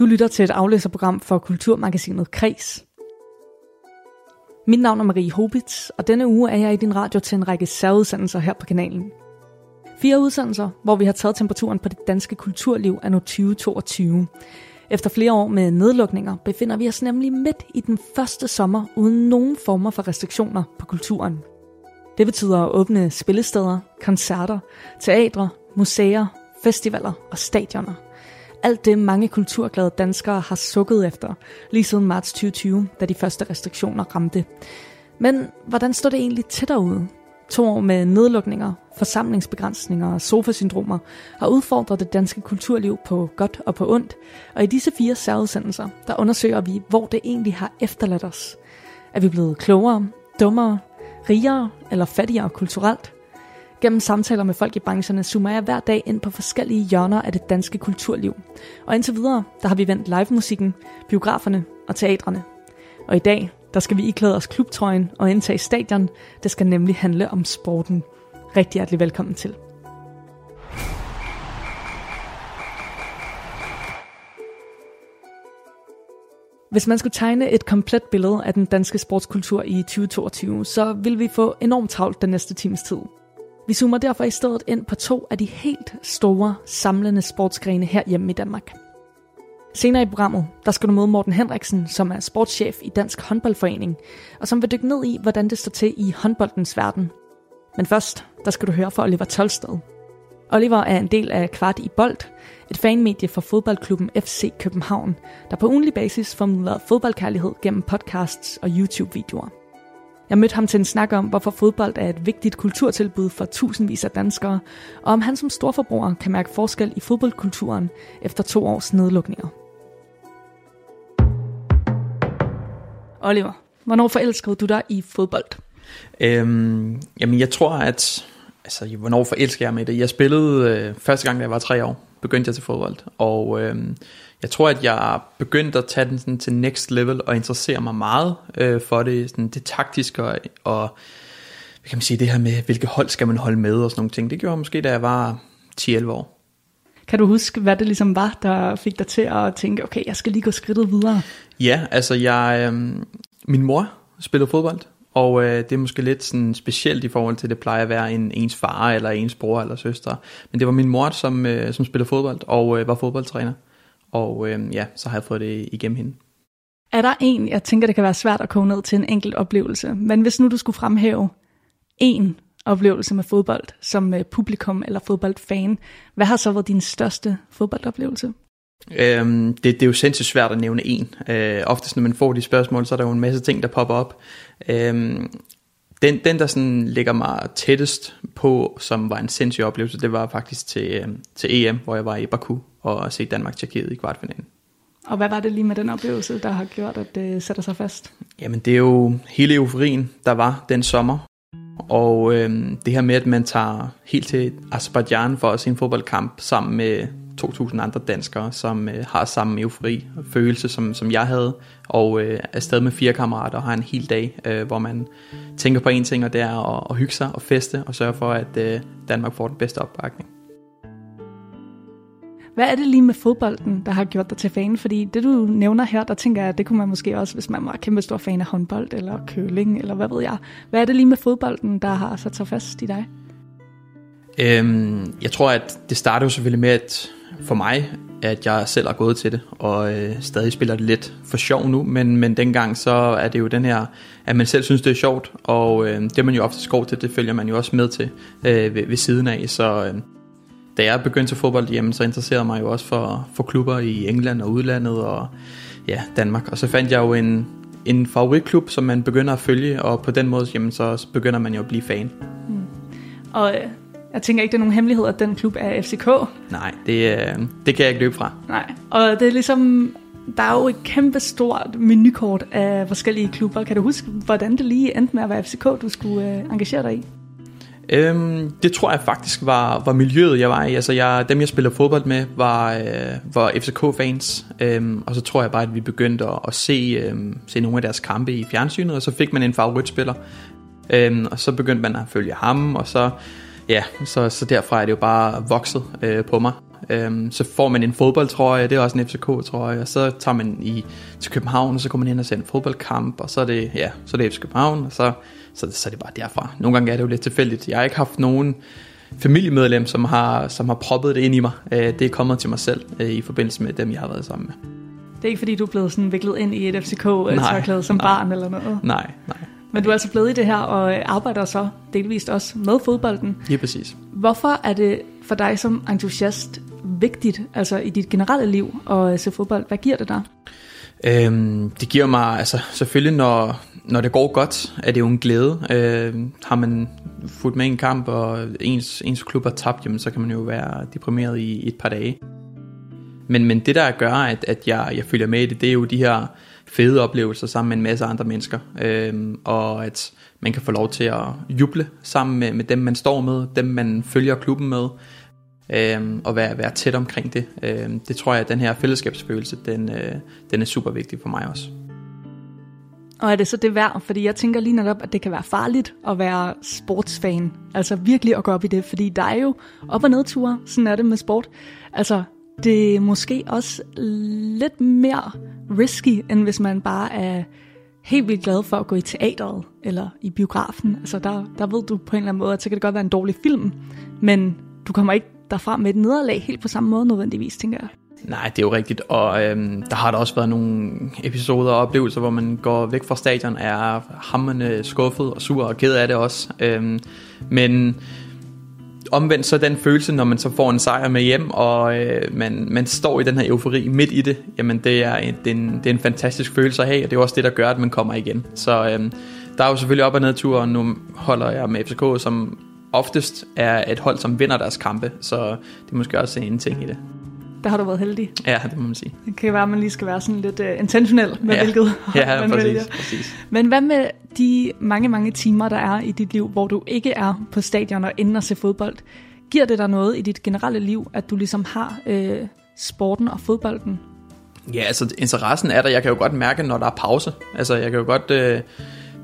Du lytter til et aflæserprogram for Kulturmagasinet Kres. Mit navn er Marie Hobitz, og denne uge er jeg i din radio til en række særudsendelser her på kanalen. Fire udsendelser, hvor vi har taget temperaturen på det danske kulturliv af nu 2022. Efter flere år med nedlukninger befinder vi os nemlig midt i den første sommer uden nogen former for restriktioner på kulturen. Det betyder at åbne spillesteder, koncerter, teatre, museer, festivaler og stadioner – alt det mange kulturglade danskere har sukket efter, lige siden marts 2020, da de første restriktioner ramte. Men hvordan står det egentlig til derude? To år med nedlukninger, forsamlingsbegrænsninger og sofasyndromer har udfordret det danske kulturliv på godt og på ondt, og i disse fire særudsendelser, der undersøger vi, hvor det egentlig har efterladt os. Er vi blevet klogere, dummere, rigere eller fattigere kulturelt? Gennem samtaler med folk i brancherne zoomer jeg hver dag ind på forskellige hjørner af det danske kulturliv. Og indtil videre, der har vi vendt live-musikken, biograferne og teatrene. Og i dag, der skal vi iklæde os klubtrøjen og indtage stadion. Det skal nemlig handle om sporten. Rigtig hjertelig velkommen til. Hvis man skulle tegne et komplet billede af den danske sportskultur i 2022, så vil vi få enormt travlt den næste times tid. Vi zoomer derfor i stedet ind på to af de helt store samlende sportsgrene her hjemme i Danmark. Senere i programmet, der skal du møde Morten Henriksen, som er sportschef i Dansk Håndboldforening, og som vil dykke ned i, hvordan det står til i håndboldens verden. Men først, der skal du høre fra Oliver Tolsted. Oliver er en del af Kvart i Bold, et fanmedie for fodboldklubben FC København, der på ugenlig basis formidler fodboldkærlighed gennem podcasts og YouTube-videoer. Jeg mødte ham til en snak om, hvorfor fodbold er et vigtigt kulturtilbud for tusindvis af danskere, og om han som storforbruger kan mærke forskel i fodboldkulturen efter to års nedlukninger. Oliver, hvornår forelskede du dig i fodbold? Øhm, jamen jeg tror, at... Altså, hvornår forelskede jeg mig i det? Jeg spillede øh, første gang, da jeg var tre år. Begyndte jeg til fodbold. Og øh, jeg tror, at jeg begyndte at tage den sådan til next level og interessere mig meget øh, for det, sådan det taktiske og, og hvad kan man sige, det her med, hvilke hold skal man holde med og sådan nogle ting. Det gjorde jeg måske, da jeg var 10-11 år. Kan du huske, hvad det ligesom var, der fik dig til at tænke, okay, jeg skal lige gå skridtet videre? Ja, altså jeg, øh, min mor spillede fodbold, og øh, det er måske lidt sådan specielt i forhold til, at det plejer at være en, ens far eller ens bror eller søster. Men det var min mor, som, øh, som spillede fodbold og øh, var fodboldtræner. Og øh, ja, så har jeg fået det igennem hende. Er der en, jeg tænker, det kan være svært at komme ned til en enkelt oplevelse, men hvis nu du skulle fremhæve en oplevelse med fodbold som øh, publikum eller fodboldfan, hvad har så været din største fodboldoplevelse? Øhm, det, det er jo sindssygt svært at nævne en. Øh, oftest når man får de spørgsmål, så er der jo en masse ting, der popper op. Øhm, den, den, der sådan ligger mig tættest på, som var en sindssyg oplevelse, det var faktisk til, øh, til EM, hvor jeg var i Baku og se Danmark-Tjekkiet i kvartfinalen. Og hvad var det lige med den oplevelse, der har gjort, at det sætter sig fast? Jamen det er jo hele euforien, der var den sommer. Og øh, det her med, at man tager helt til Azerbaijan for at se en fodboldkamp sammen med 2.000 andre danskere, som øh, har samme eufori og følelse, som, som jeg havde, og øh, er stadig med fire kammerater og har en hel dag, øh, hvor man tænker på en ting, og det er at, at hygge sig og feste og sørge for, at øh, Danmark får den bedste opbakning. Hvad er det lige med fodbolden, der har gjort dig til fan? Fordi det du nævner her, der tænker jeg, at det kunne man måske også, hvis man var kæmpe stor fan af håndbold eller køling, eller hvad ved jeg. Hvad er det lige med fodbolden, der har sat sig fast i dig? Øhm, jeg tror, at det startede jo selvfølgelig med, at for mig, at jeg selv har gået til det, og øh, stadig spiller det lidt for sjov nu, men, men dengang så er det jo den her, at man selv synes, det er sjovt, og øh, det man jo ofte går til, det følger man jo også med til øh, ved, ved siden af, så øh, da jeg begyndte til fodbold, jamen, så interesserede mig jo også for, for klubber i England og udlandet, og ja, Danmark, og så fandt jeg jo en, en favoritklub, som man begynder at følge, og på den måde, jamen, så begynder man jo at blive fan. Mm. Og øh, jeg tænker ikke, det er nogen hemmelighed, at den klub er FCK. Nej, det, det kan jeg ikke løbe fra. Nej, og det er ligesom, der er jo et kæmpe stort menukort af forskellige klubber. Kan du huske, hvordan det lige endte med at være FCK, du skulle øh, engagere dig i? Øhm, det tror jeg faktisk var, var miljøet, jeg var i. Altså jeg, dem, jeg spiller fodbold med, var, øh, var FCK-fans. Øhm, og så tror jeg bare, at vi begyndte at, at se, øh, se nogle af deres kampe i fjernsynet, og så fik man en favoritspiller. Øhm, og så begyndte man at følge ham, og så ja, så, så derfra er det jo bare vokset øh, på mig. Øhm, så får man en fodboldtrøje, det er også en FCK-trøje, og så tager man i til København, og så kommer man ind og ser en fodboldkamp, og så er det, ja, så er det FC København, og så, så, så er det bare derfra. Nogle gange er det jo lidt tilfældigt. Jeg har ikke haft nogen familiemedlem, som har, som har proppet det ind i mig. Øh, det er kommet til mig selv øh, i forbindelse med dem, jeg har været sammen med. Det er ikke fordi, du er blevet sådan viklet ind i et FCK-tørklæde som nej. barn eller noget? Nej, nej. Men du er altså blevet i det her og arbejder så delvist også med fodbolden. Ja, præcis. Hvorfor er det for dig som entusiast vigtigt, altså i dit generelle liv, at se fodbold? Hvad giver det dig? Øhm, det giver mig, altså selvfølgelig når, når det går godt, er det jo en glæde. Øh, har man fulgt med en kamp, og ens, ens klub har tabt, jamen, så kan man jo være deprimeret i, i et par dage. Men, men det der gør, at, at jeg, jeg følger med i det, det er jo de her fede oplevelser sammen med en masse andre mennesker. Øh, og at man kan få lov til at juble sammen med, med dem, man står med, dem man følger klubben med, øh, og være, være tæt omkring det. Øh, det tror jeg, at den her fællesskabsfølelse, den, øh, den er super vigtig for mig også. Og er det så det værd? Fordi jeg tænker lige netop, at det kan være farligt at være sportsfan. Altså virkelig at gå op i det, fordi der er jo op- og nedture. Sådan er det med sport. Altså, det er måske også lidt mere risky, end hvis man bare er helt vildt glad for at gå i teateret eller i biografen. Altså, der, der ved du på en eller anden måde, at så kan det godt være en dårlig film, men du kommer ikke derfra med et nederlag helt på samme måde nødvendigvis, tænker jeg. Nej, det er jo rigtigt, og øhm, der har der også været nogle episoder og oplevelser, hvor man går væk fra stadion, er hammerne skuffet og sur og ked af det også. Øhm, men omvendt så den følelse, når man så får en sejr med hjem, og øh, man, man står i den her eufori midt i det, jamen det er, en, det, er en, det er en fantastisk følelse at have, og det er også det, der gør, at man kommer igen. Så øh, der er jo selvfølgelig op- og nedtur, og nu holder jeg med FCK, som oftest er et hold, som vinder deres kampe, så det er måske også en ting i det. Der har du været heldig. Ja, det må man sige. Det kan være, at man lige skal være sådan lidt uh, intentionel med, ja. hvilket ja, man præcis, vælger. præcis. Men hvad med de mange, mange timer, der er i dit liv, hvor du ikke er på stadion og ender se fodbold? Giver det dig noget i dit generelle liv, at du ligesom har øh, sporten og fodbolden? Ja, altså interessen er der. Jeg kan jo godt mærke, når der er pause. Altså jeg kan jo godt... Øh,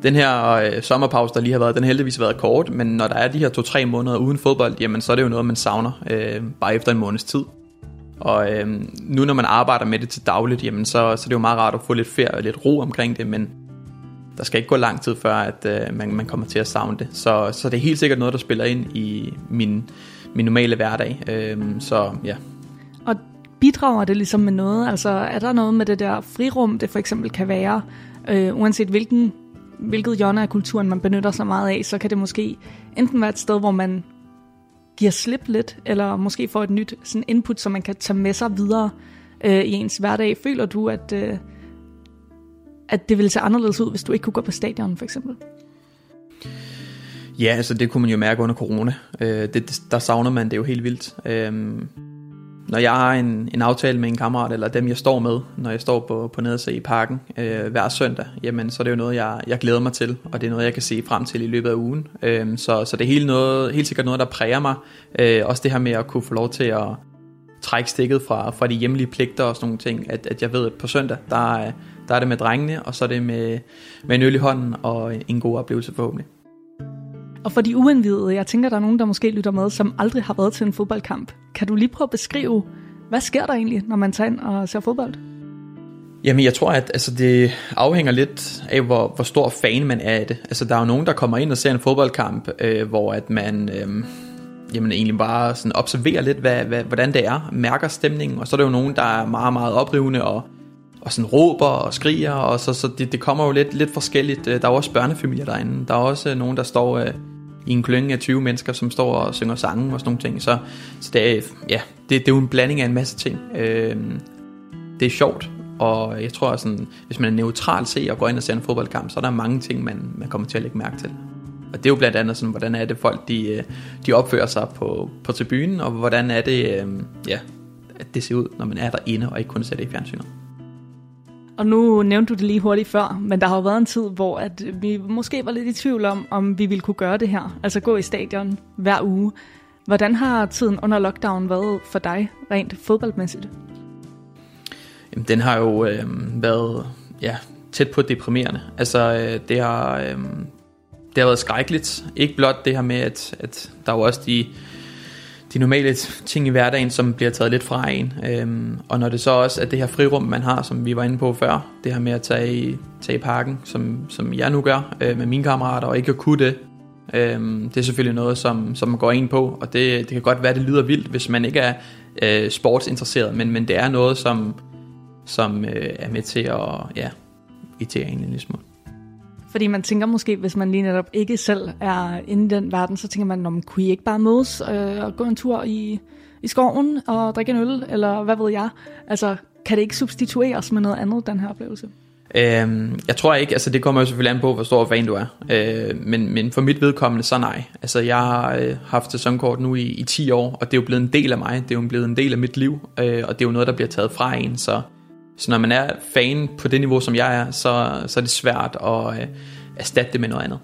den her øh, sommerpause, der lige har været, den har heldigvis været kort, men når der er de her to-tre måneder uden fodbold, jamen så er det jo noget, man savner, øh, bare efter en måneds tid. Og øh, nu når man arbejder med det til dagligt, jamen så, så det er det jo meget rart at få lidt ferie og lidt ro omkring det, men der skal ikke gå lang tid før, at øh, man, man kommer til at savne det. Så, så det er helt sikkert noget, der spiller ind i min, min normale hverdag. Øh, så ja. Og bidrager det ligesom med noget? Altså er der noget med det der frirum, det for eksempel kan være, øh, uanset hvilken, hvilket hjørne af kulturen man benytter sig meget af, så kan det måske enten være et sted, hvor man giver slip lidt, eller måske får et nyt sådan input, som man kan tage med sig videre øh, i ens hverdag. Føler du, at, øh, at det ville se anderledes ud, hvis du ikke kunne gå på stadion, for eksempel? Ja, altså det kunne man jo mærke under corona. Øh, det, der savner man det jo helt vildt. Øh, når jeg har en, en aftale med en kammerat, eller dem jeg står med, når jeg står på, på nederse i parken øh, hver søndag, jamen så er det jo noget, jeg, jeg glæder mig til, og det er noget, jeg kan se frem til i løbet af ugen. Øh, så, så det er helt, noget, helt sikkert noget, der præger mig. Øh, også det her med at kunne få lov til at trække stikket fra, fra de hjemlige pligter og sådan nogle ting, at, at jeg ved, at på søndag, der, der er det med drengene, og så er det med, med en øl i hånden og en god oplevelse forhåbentlig. Og for de uindvidede, jeg tænker, der er nogen, der måske lytter med, som aldrig har været til en fodboldkamp. Kan du lige prøve at beskrive, hvad sker der egentlig, når man tager ind og ser fodbold? Jamen, jeg tror, at altså, det afhænger lidt af, hvor, hvor stor fan man er af det. Altså, der er jo nogen, der kommer ind og ser en fodboldkamp, øh, hvor at man øh, jamen, egentlig bare sådan observerer lidt, hvad, hvad, hvordan det er, mærker stemningen, og så er der jo nogen, der er meget, meget oprivende og, og sådan råber og skriger, og så, så det, det kommer jo lidt, lidt forskelligt. Øh, der er jo også børnefamilier derinde. Der er også nogen, der står øh, i en klønge af 20 mennesker, som står og synger sange og sådan nogle ting. Så, så det, er, ja, det, det er jo en blanding af en masse ting. Øh, det er sjovt, og jeg tror, at sådan, hvis man er neutral se og går ind og ser en fodboldkamp, så er der mange ting, man, man kommer til at lægge mærke til. Og det er jo blandt andet sådan, hvordan er det folk, de, øh, de opfører sig på, på tribunen, og hvordan er det, øh, ja, at det ser ud, når man er derinde og ikke kun ser det i fjernsynet. Og nu nævnte du det lige hurtigt før, men der har jo været en tid, hvor at vi måske var lidt i tvivl om, om vi ville kunne gøre det her. Altså gå i stadion hver uge. Hvordan har tiden under lockdown været for dig, rent fodboldmæssigt? Jamen, den har jo øh, været ja, tæt på deprimerende. Altså, øh, det har... Øh, det har været skrækkeligt. Ikke blot det her med, at, at der er jo også de, de normale ting i hverdagen, som bliver taget lidt fra en. Øhm, og når det så også er det her frirum, man har, som vi var inde på før, det her med at tage i, tage i parken, som, som jeg nu gør øh, med mine kammerater, og ikke at kunne det, øhm, det er selvfølgelig noget, som, som man går ind på, og det, det kan godt være, det lyder vildt, hvis man ikke er øh, sportsinteresseret, men, men det er noget, som, som øh, er med til at ja, irritere en en lille smule. Fordi man tænker måske, hvis man lige netop ikke selv er inde i den verden, så tænker man, om kunne I ikke bare mødes øh, og gå en tur i, i skoven og drikke en øl, eller hvad ved jeg? Altså, kan det ikke substitueres med noget andet, den her oplevelse? Øhm, jeg tror ikke, altså det kommer jo selvfølgelig an på, hvor stor fan du er. Øh, men, men for mit vedkommende, så nej. Altså jeg har øh, haft sæsonkort nu i, i 10 år, og det er jo blevet en del af mig. Det er jo blevet en del af mit liv, øh, og det er jo noget, der bliver taget fra en. Så, så når man er fan på det niveau, som jeg er, så, så er det svært at øh, erstatte det med noget andet.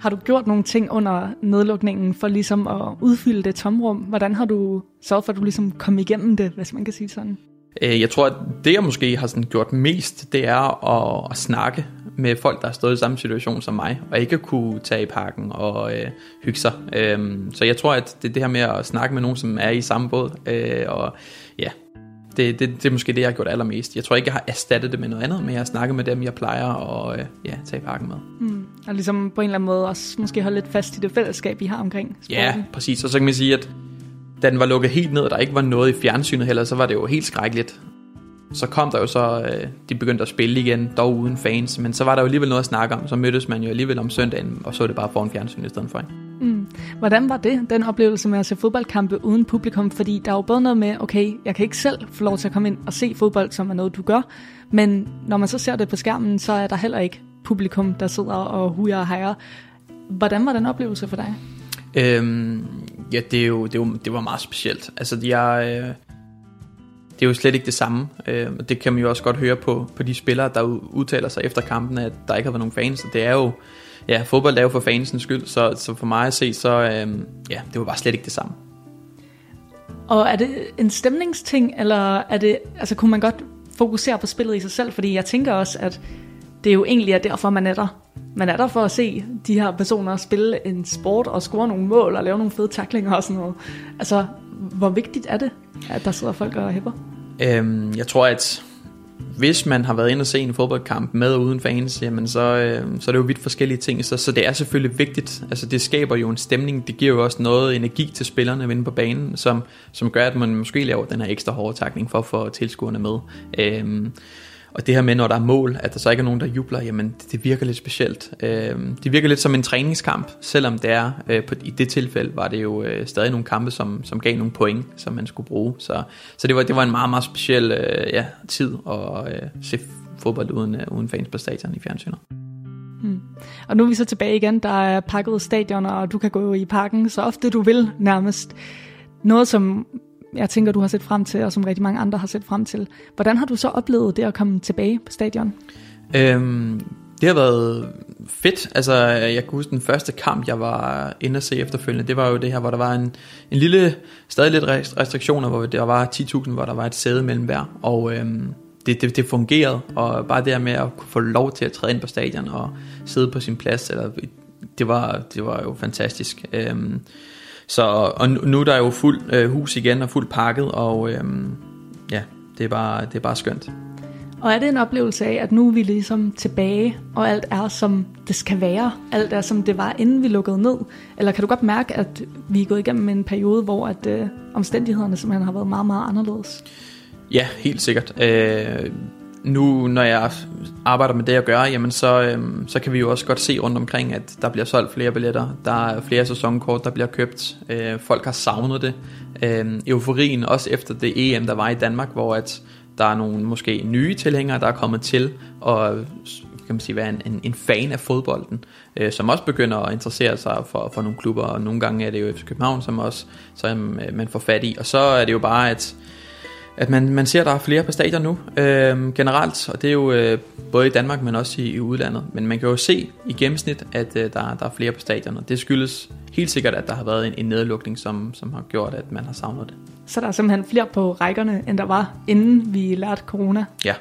Har du gjort nogle ting under nedlukningen for ligesom at udfylde det tomrum? Hvordan har du sørget for, at du ligesom kom igennem det, hvis man kan sige sådan? Øh, jeg tror, at det jeg måske har sådan gjort mest, det er at, at snakke med folk, der har stået i samme situation som mig, og ikke kunne tage i parken og øh, hygge sig. Øhm, så jeg tror, at det det her med at snakke med nogen, som er i samme båd, øh, og det, det, det er måske det, jeg har gjort allermest. Jeg tror ikke, jeg har erstattet det med noget andet, men jeg har snakket med dem, jeg plejer at øh, ja, tage parken med. Mm. Og ligesom på en eller anden måde også måske holde lidt fast i det fællesskab, I har omkring sporten. Ja, præcis. Og så kan man sige, at da den var lukket helt ned, og der ikke var noget i fjernsynet heller, så var det jo helt skrækkeligt. Så kom der jo så, øh, de begyndte at spille igen, dog uden fans, men så var der jo alligevel noget at snakke om, så mødtes man jo alligevel om søndagen, og så det bare foran fjernsyn i stedet for. Mm. Hvordan var det, den oplevelse med at se fodboldkampe uden publikum? Fordi der er jo både noget med, okay, jeg kan ikke selv få lov til at komme ind og se fodbold, som er noget, du gør, men når man så ser det på skærmen, så er der heller ikke publikum, der sidder og hujer og hejer. Hvordan var den oplevelse for dig? Øhm, ja, det, er jo, det, er jo, det var meget specielt. Altså, jeg, øh, det er jo slet ikke det samme. Øh, og det kan man jo også godt høre på, på de spillere, der udtaler sig efter kampen, at der ikke har været nogen fans. Så det er jo, ja, fodbold er jo for fansens skyld, så, så for mig at se, så øh, ja, det var bare slet ikke det samme. Og er det en stemningsting, eller er det, altså kunne man godt fokusere på spillet i sig selv? Fordi jeg tænker også, at det er jo egentlig er derfor, man er der. Man er der for at se de her personer spille en sport og score nogle mål og lave nogle fede taklinger og sådan noget. Altså, hvor vigtigt er det, at der sidder folk og hæpper? Øhm, jeg tror, at hvis man har været inde og se en fodboldkamp med og uden fans, jamen så, øh, så er det jo vidt forskellige ting. Så, så det er selvfølgelig vigtigt. Altså det skaber jo en stemning. Det giver jo også noget energi til spillerne inde på banen, som, som gør, at man måske laver den her ekstra hårde takning for at få tilskuerne med. Øhm, og det her med, når der er mål, at der så ikke er nogen, der jubler, jamen det, det virker lidt specielt. Øh, det virker lidt som en træningskamp, selvom det er, øh, på, i det tilfælde var det jo øh, stadig nogle kampe, som, som gav nogle point, som man skulle bruge. Så, så det, var, det var en meget, meget speciel øh, ja, tid at øh, se fodbold uden, øh, uden fans på stadion i fjernsynet. Hmm. Og nu er vi så tilbage igen, der er pakket stadioner, og du kan gå i parken så ofte du vil nærmest. Noget, som jeg tænker, du har set frem til, og som rigtig mange andre har set frem til. Hvordan har du så oplevet det at komme tilbage på stadion? Øhm, det har været fedt. Altså, jeg kan huske den første kamp, jeg var inde at se efterfølgende. Det var jo det her, hvor der var en, en lille, stadig lidt restriktioner, hvor der var 10.000, hvor der var et sæde mellem hver. Og øhm, det, det, det fungerede, og bare det her med at kunne få lov til at træde ind på stadion og sidde på sin plads, eller, det, var, det var jo fantastisk. Øhm, så, og nu er der jo fuld øh, hus igen og fuldt pakket, og øh, ja, det er, bare, det er bare skønt. Og er det en oplevelse af, at nu er vi ligesom tilbage, og alt er som det skal være? Alt er som det var, inden vi lukkede ned? Eller kan du godt mærke, at vi er gået igennem en periode, hvor at, øh, omstændighederne simpelthen har været meget, meget anderledes? Ja, helt sikkert. Øh, nu når jeg arbejder med det jeg gør, jamen så, øhm, så kan vi jo også godt se rundt omkring, at der bliver solgt flere billetter, der er flere sæsonkort, der bliver købt, øh, folk har savnet det. Øh, euforien også efter det EM, der var i Danmark, hvor at der er nogle måske nye tilhængere, der er kommet til, og kan man sige, være en, en, en fan af fodbolden, øh, som også begynder at interessere sig for, for nogle klubber, og nogle gange er det jo FC København, som også som, øh, man får fat i. Og så er det jo bare, at at man, man ser, at der er flere på stadion nu øh, generelt, og det er jo øh, både i Danmark, men også i, i udlandet. Men man kan jo se i gennemsnit, at øh, der, der er flere på stadion, og det skyldes helt sikkert, at der har været en, en nedlukning, som, som har gjort, at man har savnet det. Så der er simpelthen flere på rækkerne, end der var, inden vi lærte corona? Ja.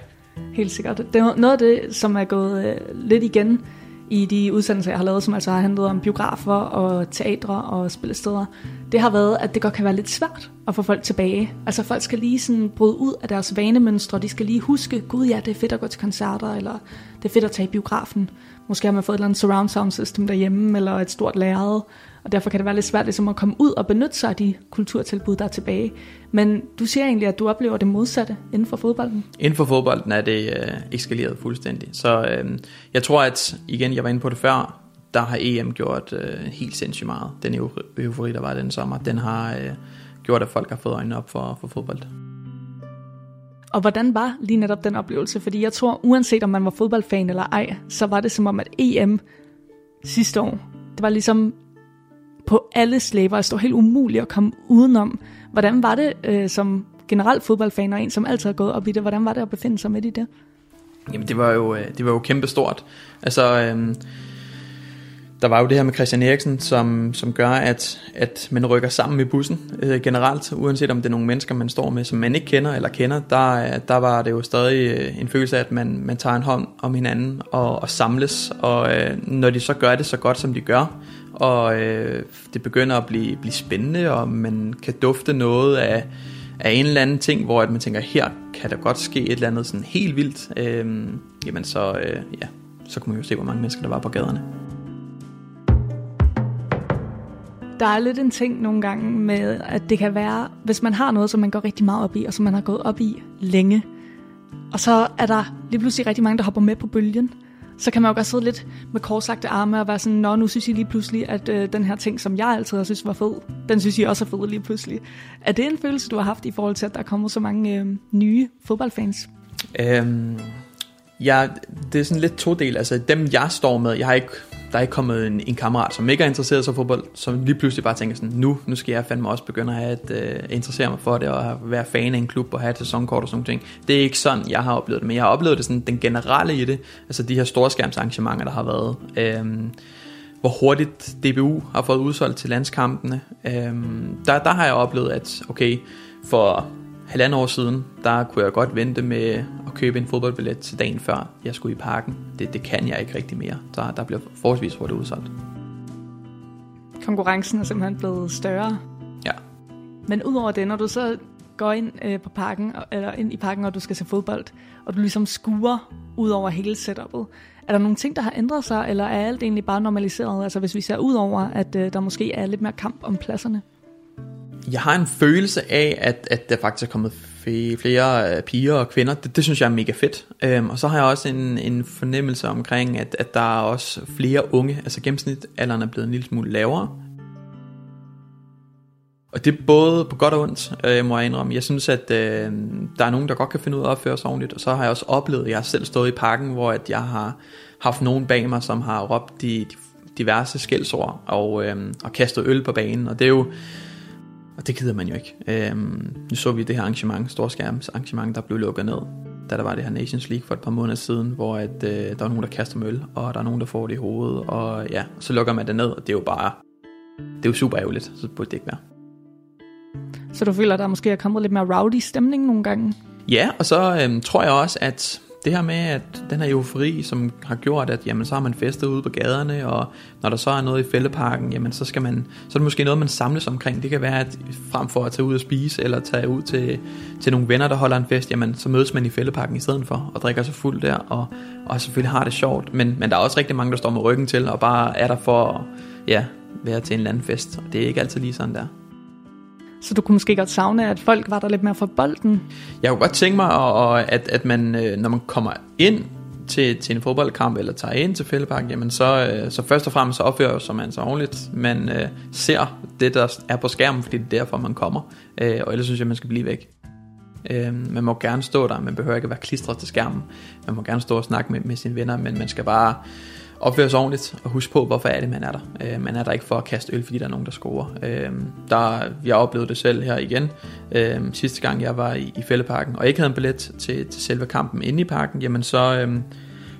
Helt sikkert. Det er noget af det, som er gået øh, lidt igen i de udsendelser, jeg har lavet, som altså har handlet om biografer og teatre og spillesteder, det har været, at det godt kan være lidt svært at få folk tilbage. Altså folk skal lige sådan bryde ud af deres vanemønstre, de skal lige huske, gud ja, det er fedt at gå til koncerter, eller det er fedt at tage i biografen. Måske har man fået et eller andet surround sound system derhjemme, eller et stort lærred, og derfor kan det være lidt svært ligesom at komme ud og benytte sig af de kulturtilbud, der er tilbage. Men du siger egentlig, at du oplever det modsatte inden for fodbolden. Inden for fodbolden er det øh, eskaleret fuldstændig. Så øh, jeg tror, at igen, jeg var inde på det før, der har EM gjort øh, helt sindssygt meget. Den eufori, der var den sommer, den har øh, gjort, at folk har fået øjnene op for, for fodbold. Og hvordan var lige netop den oplevelse? Fordi jeg tror, uanset om man var fodboldfan eller ej, så var det som om, at EM sidste år, det var ligesom på alle slæber. Det stod helt umuligt at komme udenom. Hvordan var det øh, som generelt fodboldfan og en, som altid har gået op i det, hvordan var det at befinde sig midt i det? Jamen det var jo, øh, det var jo kæmpestort. Altså, øhm, der var jo det her med Christian Eriksen, som, som gør, at, at man rykker sammen i bussen øh, generelt, uanset om det er nogle mennesker, man står med, som man ikke kender eller kender, der, der var det jo stadig øh, en følelse af, at man, man tager en hånd om hinanden og, og samles, og øh, når de så gør det så godt, som de gør, og øh, det begynder at blive, blive spændende, og man kan dufte noget af, af en eller anden ting, hvor at man tænker, her kan der godt ske et eller andet sådan helt vildt, øh, jamen så, øh, ja, så kunne man jo se, hvor mange mennesker der var på gaderne. Der er lidt en ting nogle gange med, at det kan være, hvis man har noget, som man går rigtig meget op i, og som man har gået op i længe, og så er der lige pludselig rigtig mange, der hopper med på bølgen, så kan man jo godt sidde lidt med korslagte arme og være sådan, nå, nu synes I lige pludselig, at øh, den her ting, som jeg altid har synes var fed, den synes I også er fed lige pludselig. Er det en følelse, du har haft i forhold til, at der er kommet så mange øh, nye fodboldfans? Øhm, ja, det er sådan lidt to del. Altså dem, jeg står med, jeg har ikke der er ikke kommet en, en kammerat, som ikke er interesseret sig i fodbold, som lige pludselig bare tænker sådan, nu, nu skal jeg fandme også begynde at have et, uh, interessere mig for det, og være fan af en klub, og have et sæsonkort og sådan noget. Det er ikke sådan, jeg har oplevet det, men jeg har oplevet det sådan, den generelle i det, altså de her storskærmsarrangementer, der har været. Øhm, hvor hurtigt DBU har fået udsolgt til landskampene. Øhm, der, der har jeg oplevet, at okay, for halvandet år siden, der kunne jeg godt vente med at købe en fodboldbillet til dagen før jeg skulle i parken. Det, det kan jeg ikke rigtig mere. Der, der bliver forholdsvis hurtigt udsolgt. Konkurrencen er simpelthen blevet større. Ja. Men udover det, når du så går ind øh, på parken, eller ind i parken, og du skal se fodbold, og du ligesom skuer ud over hele setupet, er der nogle ting, der har ændret sig, eller er alt egentlig bare normaliseret? Altså hvis vi ser ud over, at øh, der måske er lidt mere kamp om pladserne? Jeg har en følelse af, at, at der faktisk er kommet flere øh, piger og kvinder. Det, det synes jeg er mega fedt. Øhm, og så har jeg også en, en fornemmelse omkring, at, at der er også flere unge, altså gennemsnitalderen er blevet en lille smule lavere. Og det er både på godt og ondt, øh, må jeg indrømme. Jeg synes, at øh, der er nogen, der godt kan finde ud af at opføre sig ordentligt. Og så har jeg også oplevet, at jeg har selv stået i parken, hvor at jeg har haft nogen bag mig, som har råbt de, de diverse skældsord og, øh, og kastet øl på banen. Og det er jo og det gider man jo ikke. Øhm, nu så vi det her arrangement, storskærms arrangement, der blev lukket ned, da der var det her Nations League for et par måneder siden, hvor at, øh, der var nogen, der kaster møl, og der er nogen, der får det i hovedet, og ja, så lukker man det ned, og det er jo bare, det er jo super ærgerligt, så burde det ikke være. Så du føler, at der måske er kommet lidt mere rowdy stemning nogle gange? Ja, og så øhm, tror jeg også, at det her med, at den her eufori, som har gjort, at jamen, så har man festet ude på gaderne, og når der så er noget i fældeparken, jamen, så, skal man, så er det måske noget, man samles omkring. Det kan være, at frem for at tage ud og spise, eller tage ud til, til nogle venner, der holder en fest, jamen, så mødes man i fældeparken i stedet for, og drikker sig fuld der, og, og selvfølgelig har det sjovt. Men, men der er også rigtig mange, der står med ryggen til, og bare er der for at ja, være til en eller anden fest, og det er ikke altid lige sådan der. Så du kunne måske godt savne, at folk var der lidt mere for bolden? Jeg kunne godt tænke mig, at, at man, øh, når man kommer ind til, til en fodboldkamp, eller tager ind til Fældeparken, jamen så, øh, så først og fremmest så opfører som man så ordentligt. Man øh, ser det, der er på skærmen, fordi det er derfor, man kommer. Øh, og ellers synes jeg, man skal blive væk. Øh, man må gerne stå der, man behøver ikke at være klistret til skærmen. Man må gerne stå og snakke med, med sine venner, men man skal bare opføre sig ordentligt og huske på, hvorfor er det, man er der. Øh, man er der ikke for at kaste øl, fordi der er nogen, der scorer. Øh, der, jeg oplevede det selv her igen, øh, sidste gang jeg var i, i Fældeparken, og ikke havde en billet til, til selve kampen inde i parken, jamen så, øh,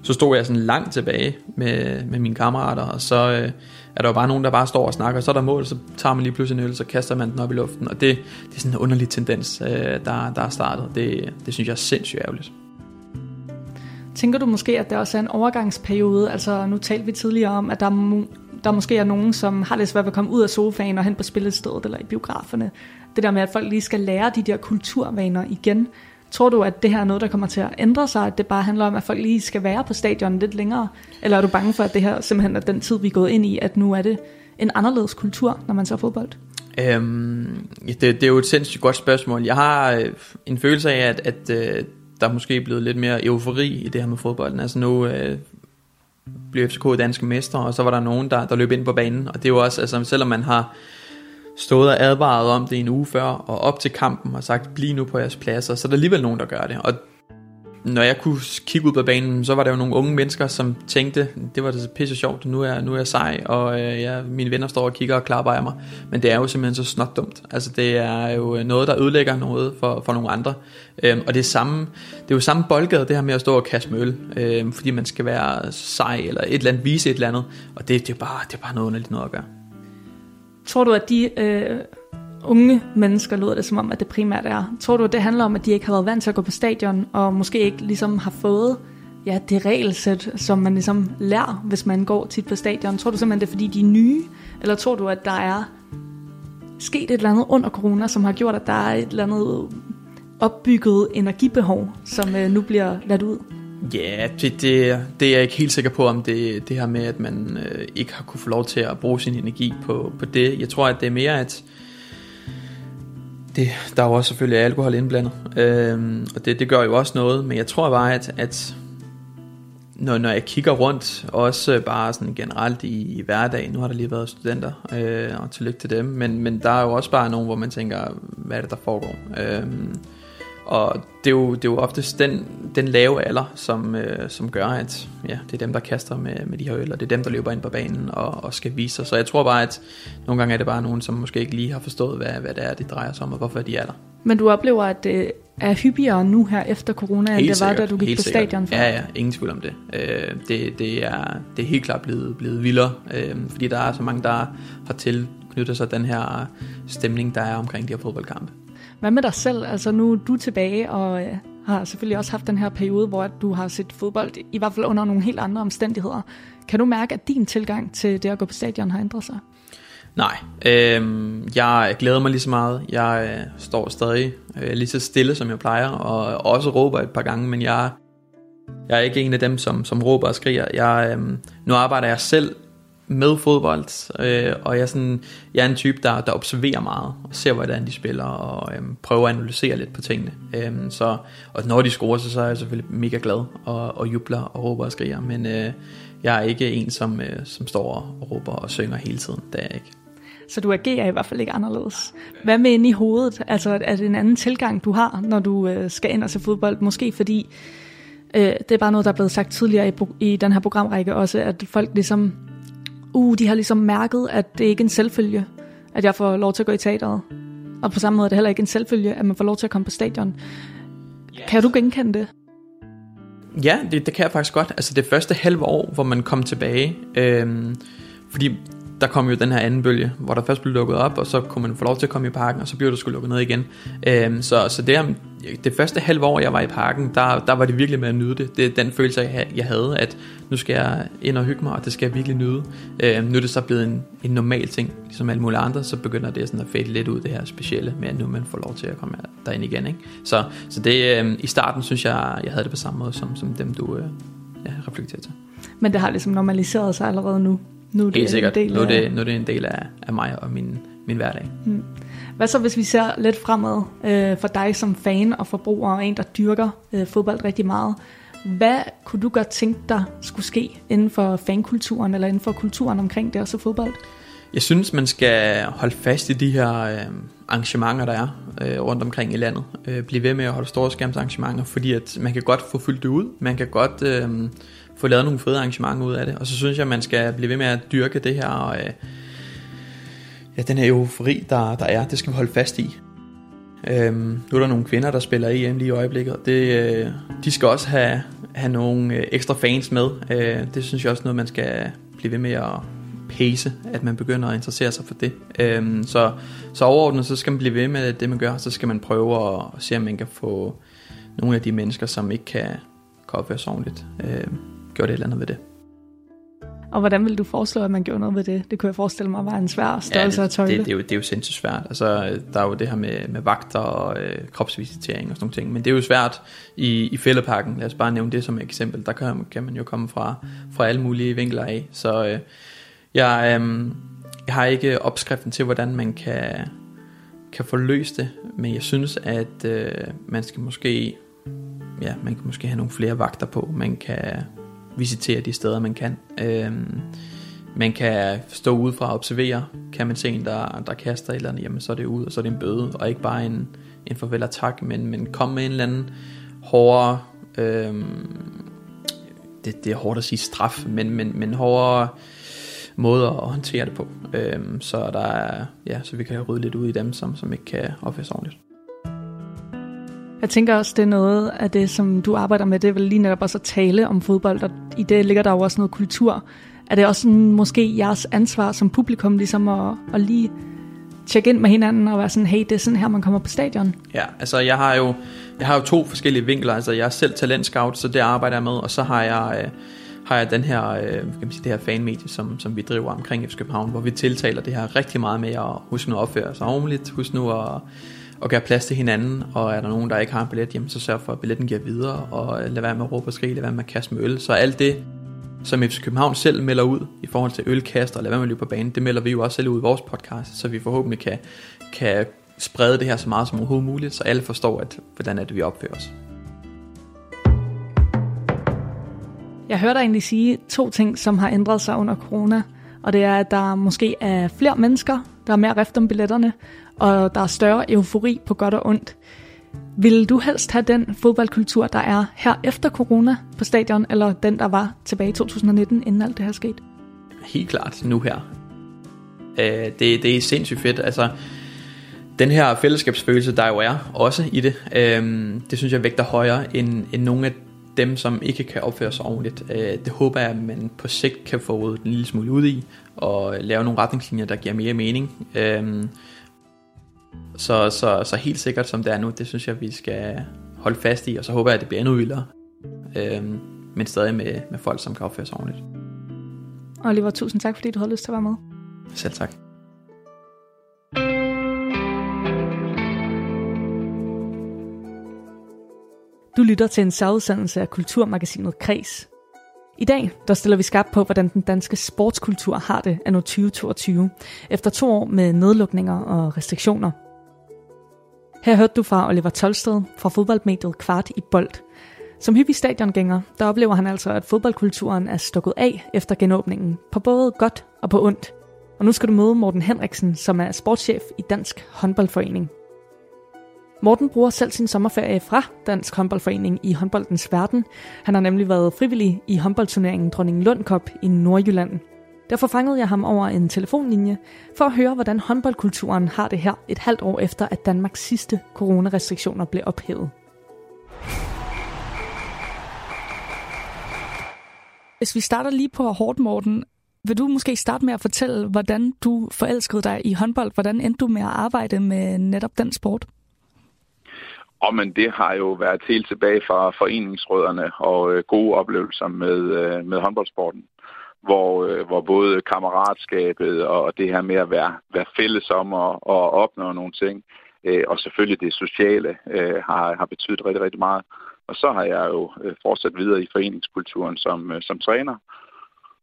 så stod jeg sådan langt tilbage med, med mine kammerater, og så øh, er der jo bare nogen, der bare står og snakker, og så er der mål, så tager man lige pludselig en øl, så kaster man den op i luften, og det, det er sådan en underlig tendens, øh, der, der er startet. Det, det synes jeg er sindssygt ærgerligt. Tænker du måske, at der også er en overgangsperiode? Altså nu talte vi tidligere om, at der, må, der måske er nogen, som har lidt svært ved at komme ud af sofaen og hen på spillestedet eller i biograferne. Det der med, at folk lige skal lære de der kulturvaner igen. Tror du, at det her er noget, der kommer til at ændre sig? At det bare handler om, at folk lige skal være på stadion lidt længere? Eller er du bange for, at det her simpelthen er den tid, vi er gået ind i, at nu er det en anderledes kultur, når man ser fodbold? Øhm, det, det er jo et sindssygt godt spørgsmål. Jeg har øh, en følelse af, at, at øh, der er måske blevet lidt mere eufori i det her med fodbolden. Altså nu øh, blev FCK danske mestre, og så var der nogen, der, der løb ind på banen. Og det er jo også, altså selvom man har stået og advaret om det en uge før, og op til kampen og sagt, bliv nu på jeres pladser, så er der alligevel nogen, der gør det. Og når jeg kunne kigge ud på banen, så var der jo nogle unge mennesker, som tænkte, det var det pisse sjovt, nu er, nu er jeg sej, og øh, ja, mine venner står og kigger og klapper af mig. Men det er jo simpelthen så snot dumt. Altså det er jo noget, der ødelægger noget for, for nogle andre. Øhm, og det er, samme, det er jo samme boldgade, det her med at stå og kaste med øl, øhm, fordi man skal være sej, eller et eller andet, vise et eller andet. Og det, det, er, bare, det er bare noget underligt noget at gøre. Tror du, at de øh, unge mennesker, lyder det som om, at det primært er, tror du, at det handler om, at de ikke har været vant til at gå på stadion, og måske ikke ligesom har fået ja, det regelsæt, som man ligesom lærer, hvis man går tit på stadion? Tror du simpelthen, det er fordi, de er nye? Eller tror du, at der er sket et eller andet under corona, som har gjort, at der er et eller andet opbygget energibehov, som øh, nu bliver ladt ud? Ja, det, det, det er jeg ikke helt sikker på, om det, det her med, at man øh, ikke har kunne få lov til at bruge sin energi på, på det. Jeg tror, at det er mere, at det, der er jo også selvfølgelig alkohol indblandet, øhm, og det, det gør jo også noget, men jeg tror bare, at, at når, når jeg kigger rundt, også bare sådan generelt i, i hverdagen, nu har der lige været studenter, øh, og tillykke til dem, men, men der er jo også bare nogen, hvor man tænker, hvad er det, der foregår? Øhm, og det er jo, det er jo oftest den, den lave alder, som, øh, som gør, at ja, det er dem, der kaster med, med de her øl, og det er dem, der løber ind på banen og, og skal vise sig. Så jeg tror bare, at nogle gange er det bare nogen, som måske ikke lige har forstået, hvad, hvad det er, det drejer sig om, og hvorfor de er der. Men du oplever, at det er hyppigere nu her efter corona, end det var, da du gik på sikkert. stadion før? Ja, ja, ingen tvivl om det. Øh, det, det, er, det er helt klart blevet, blevet vildere, øh, fordi der er så mange, der har tilknyttet sig den her stemning, der er omkring de her fodboldkampe. Hvad med dig selv? Altså nu er du tilbage og øh, har selvfølgelig også haft den her periode, hvor du har set fodbold, i hvert fald under nogle helt andre omstændigheder. Kan du mærke, at din tilgang til det at gå på stadion har ændret sig? Nej, øh, jeg glæder mig lige så meget. Jeg øh, står stadig øh, lige så stille, som jeg plejer, og også råber et par gange, men jeg, jeg er ikke en af dem, som, som råber og skriger. Jeg, øh, nu arbejder jeg selv med fodbold, øh, og jeg er, sådan, jeg er en type, der, der observerer meget, og ser, hvordan de spiller, og øh, prøver at analysere lidt på tingene. Øh, så, og når de scorer, så, så er jeg selvfølgelig mega glad, og, og jubler, og råber og skriger, men øh, jeg er ikke en, som, øh, som står og råber og synger hele tiden, det er jeg ikke. Så du agerer i hvert fald ikke anderledes. Hvad med inde i hovedet? Altså er det en anden tilgang, du har, når du øh, skal ind og se fodbold? Måske fordi, øh, det er bare noget, der er blevet sagt tidligere i, i den her programrække også, at folk ligesom uh, de har ligesom mærket, at det ikke er en selvfølge, at jeg får lov til at gå i teateret. Og på samme måde er det heller ikke en selvfølge, at man får lov til at komme på stadion. Yes. Kan du genkende det? Ja, det, det kan jeg faktisk godt. Altså det første halve år, hvor man kom tilbage, øhm, fordi der kom jo den her anden bølge, hvor der først blev lukket op, og så kunne man få lov til at komme i parken, og så blev der skulle lukket ned igen. Øhm, så så det, det første halve år, jeg var i parken, der, der var det virkelig med at nyde det. Det er den følelse, jeg, jeg havde, at nu skal jeg ind og hygge mig, og det skal jeg virkelig nyde. Øhm, nu er det så blevet en, en normal ting, ligesom alle mulige andre, så begynder det sådan at fade lidt ud, det her specielle, med at nu man får lov til at komme derind igen. Ikke? Så, så det, øhm, i starten synes jeg, jeg havde det på samme måde, som, som dem du øh, ja, reflekterer til. Men det har ligesom normaliseret sig allerede nu? Nu er det Helt sikkert. En del nu, er det, nu er det en del af, af mig og min, min hverdag. Hmm. Hvad så, hvis vi ser lidt fremad øh, for dig som fan og forbruger og en, der dyrker øh, fodbold rigtig meget? Hvad kunne du godt tænke dig skulle ske inden for fankulturen eller inden for kulturen omkring det og så fodbold? Jeg synes, man skal holde fast i de her øh, arrangementer, der er øh, rundt omkring i landet. Øh, blive ved med at holde store skærmsarrangementer, fordi at man kan godt få fyldt det ud. Man kan godt... Øh, få lavet nogle fede arrangementer ud af det. Og så synes jeg, man skal blive ved med at dyrke det her, øh, ja, den her eufori, der, der er, det skal vi holde fast i. Øhm, nu er der nogle kvinder, der spiller EM lige i øjeblikket, og det, øh, de skal også have, have nogle øh, ekstra fans med. Øh, det synes jeg også er noget, man skal blive ved med at pace, at man begynder at interessere sig for det. Øhm, så, så overordnet, så skal man blive ved med det, man gør, så skal man prøve at, at se, om man kan få nogle af de mennesker, som ikke kan kan opføre sig ordentligt, øh, gjort det et eller andet ved det. Og hvordan vil du foreslå, at man gjorde noget ved det? Det kunne jeg forestille mig var en svær størrelse ja, det, at. Det, det, er jo, det er jo sindssygt svært. Altså, der er jo det her med, med vagter og øh, kropsvisitering og sådan nogle ting. Men det er jo svært i, i fældeparken. Lad os bare nævne det som et eksempel. Der kan, kan man jo komme fra, fra alle mulige vinkler af. Så øh, jeg, øh, jeg har ikke opskriften til, hvordan man kan, kan få løst det. Men jeg synes, at øh, man skal måske ja, man kan måske have nogle flere vagter på. Man kan visitere de steder, man kan. Øhm, man kan stå udefra og observere. Kan man se en, der, der kaster et eller andet, jamen så er det ud, og så er det en bøde, og ikke bare en, en farvel og tak, men, men kom med en eller anden hårdere, øhm, det, det er hårdt at sige straf, men, men, men hårdere måde at håndtere det på. Øhm, så der er, ja, så vi kan rydde lidt ud i dem, som, som ikke kan opføre sig ordentligt. Jeg tænker også, det er noget af det, som du arbejder med, det er vel lige netop også at tale om fodbold, og i det ligger der jo også noget kultur. Er det også sådan, måske jeres ansvar som publikum, ligesom at, at lige tjekke ind med hinanden og være sådan, hey, det er sådan her, man kommer på stadion? Ja, altså jeg har jo, jeg har jo to forskellige vinkler. Altså jeg er selv talentscout, så det arbejder jeg med, og så har jeg... Øh, har jeg den her, øh, kan man sige, det her fanmedie, som, som vi driver omkring FC København, hvor vi tiltaler det her rigtig meget med at huske nu at opføre sig ordentligt, huske nu at og gøre plads til hinanden, og er der nogen, der ikke har en billet, jamen så sørg for, at billetten giver videre, og øh, lad være med at råbe og skrige, lad være med at kaste med øl. Så alt det, som FC København selv melder ud i forhold til ølkaster og lad være med at løbe på banen, det melder vi jo også selv ud i vores podcast, så vi forhåbentlig kan, kan sprede det her så meget som overhovedet muligt, så alle forstår, at, hvordan er det, vi opfører os. Jeg hørte dig egentlig sige to ting, som har ændret sig under corona, og det er, at der måske er flere mennesker, der er mere rift om billetterne, og der er større eufori på godt og ondt. Vil du helst have den fodboldkultur, der er her efter corona på stadion, eller den, der var tilbage i 2019, inden alt det her skete? Helt klart nu her. Øh, det, det er sindssygt fedt. Altså, den her fællesskabsfølelse, der jo er også i det, øh, det synes jeg vægter højere end, end nogle af dem, som ikke kan opføre sig ordentligt. Øh, det håber jeg, at man på sigt kan få en lille smule ud i, og lave nogle retningslinjer, der giver mere mening. Øh, så, så, så helt sikkert som det er nu, det synes jeg, vi skal holde fast i, og så håber jeg, at det bliver endnu vildere. Øhm, men stadig med, med folk, som kan opføre sig ordentligt. Oliver, tusind tak, fordi du havde lyst til at være med. Selv tak. Du lytter til en særudsendelse af Kulturmagasinet Kres. I dag der stiller vi skarpt på, hvordan den danske sportskultur har det anno 2022, efter to år med nedlukninger og restriktioner – her hørte du fra Oliver Tolsted fra fodboldmediet Kvart i Bold. Som hyppig stadiongænger, der oplever han altså, at fodboldkulturen er stukket af efter genåbningen, på både godt og på ondt. Og nu skal du møde Morten Henriksen, som er sportschef i Dansk Håndboldforening. Morten bruger selv sin sommerferie fra Dansk Håndboldforening i håndboldens verden. Han har nemlig været frivillig i håndboldturneringen Dronning Lund Cup i Nordjylland. Derfor fangede jeg ham over en telefonlinje for at høre, hvordan håndboldkulturen har det her et halvt år efter, at Danmarks sidste coronarestriktioner blev ophævet. Hvis vi starter lige på hårdt, Morten, vil du måske starte med at fortælle, hvordan du forelskede dig i håndbold? Hvordan endte du med at arbejde med netop den sport? Og men det har jo været helt tilbage fra foreningsrødderne og øh, gode oplevelser med, øh, med håndboldsporten hvor, øh, hvor både kammeratskabet og det her med at være, være fælles om og, og opnå nogle ting, øh, og selvfølgelig det sociale øh, har, har betydet rigtig, rigtig meget. Og så har jeg jo øh, fortsat videre i foreningskulturen som, øh, som træner.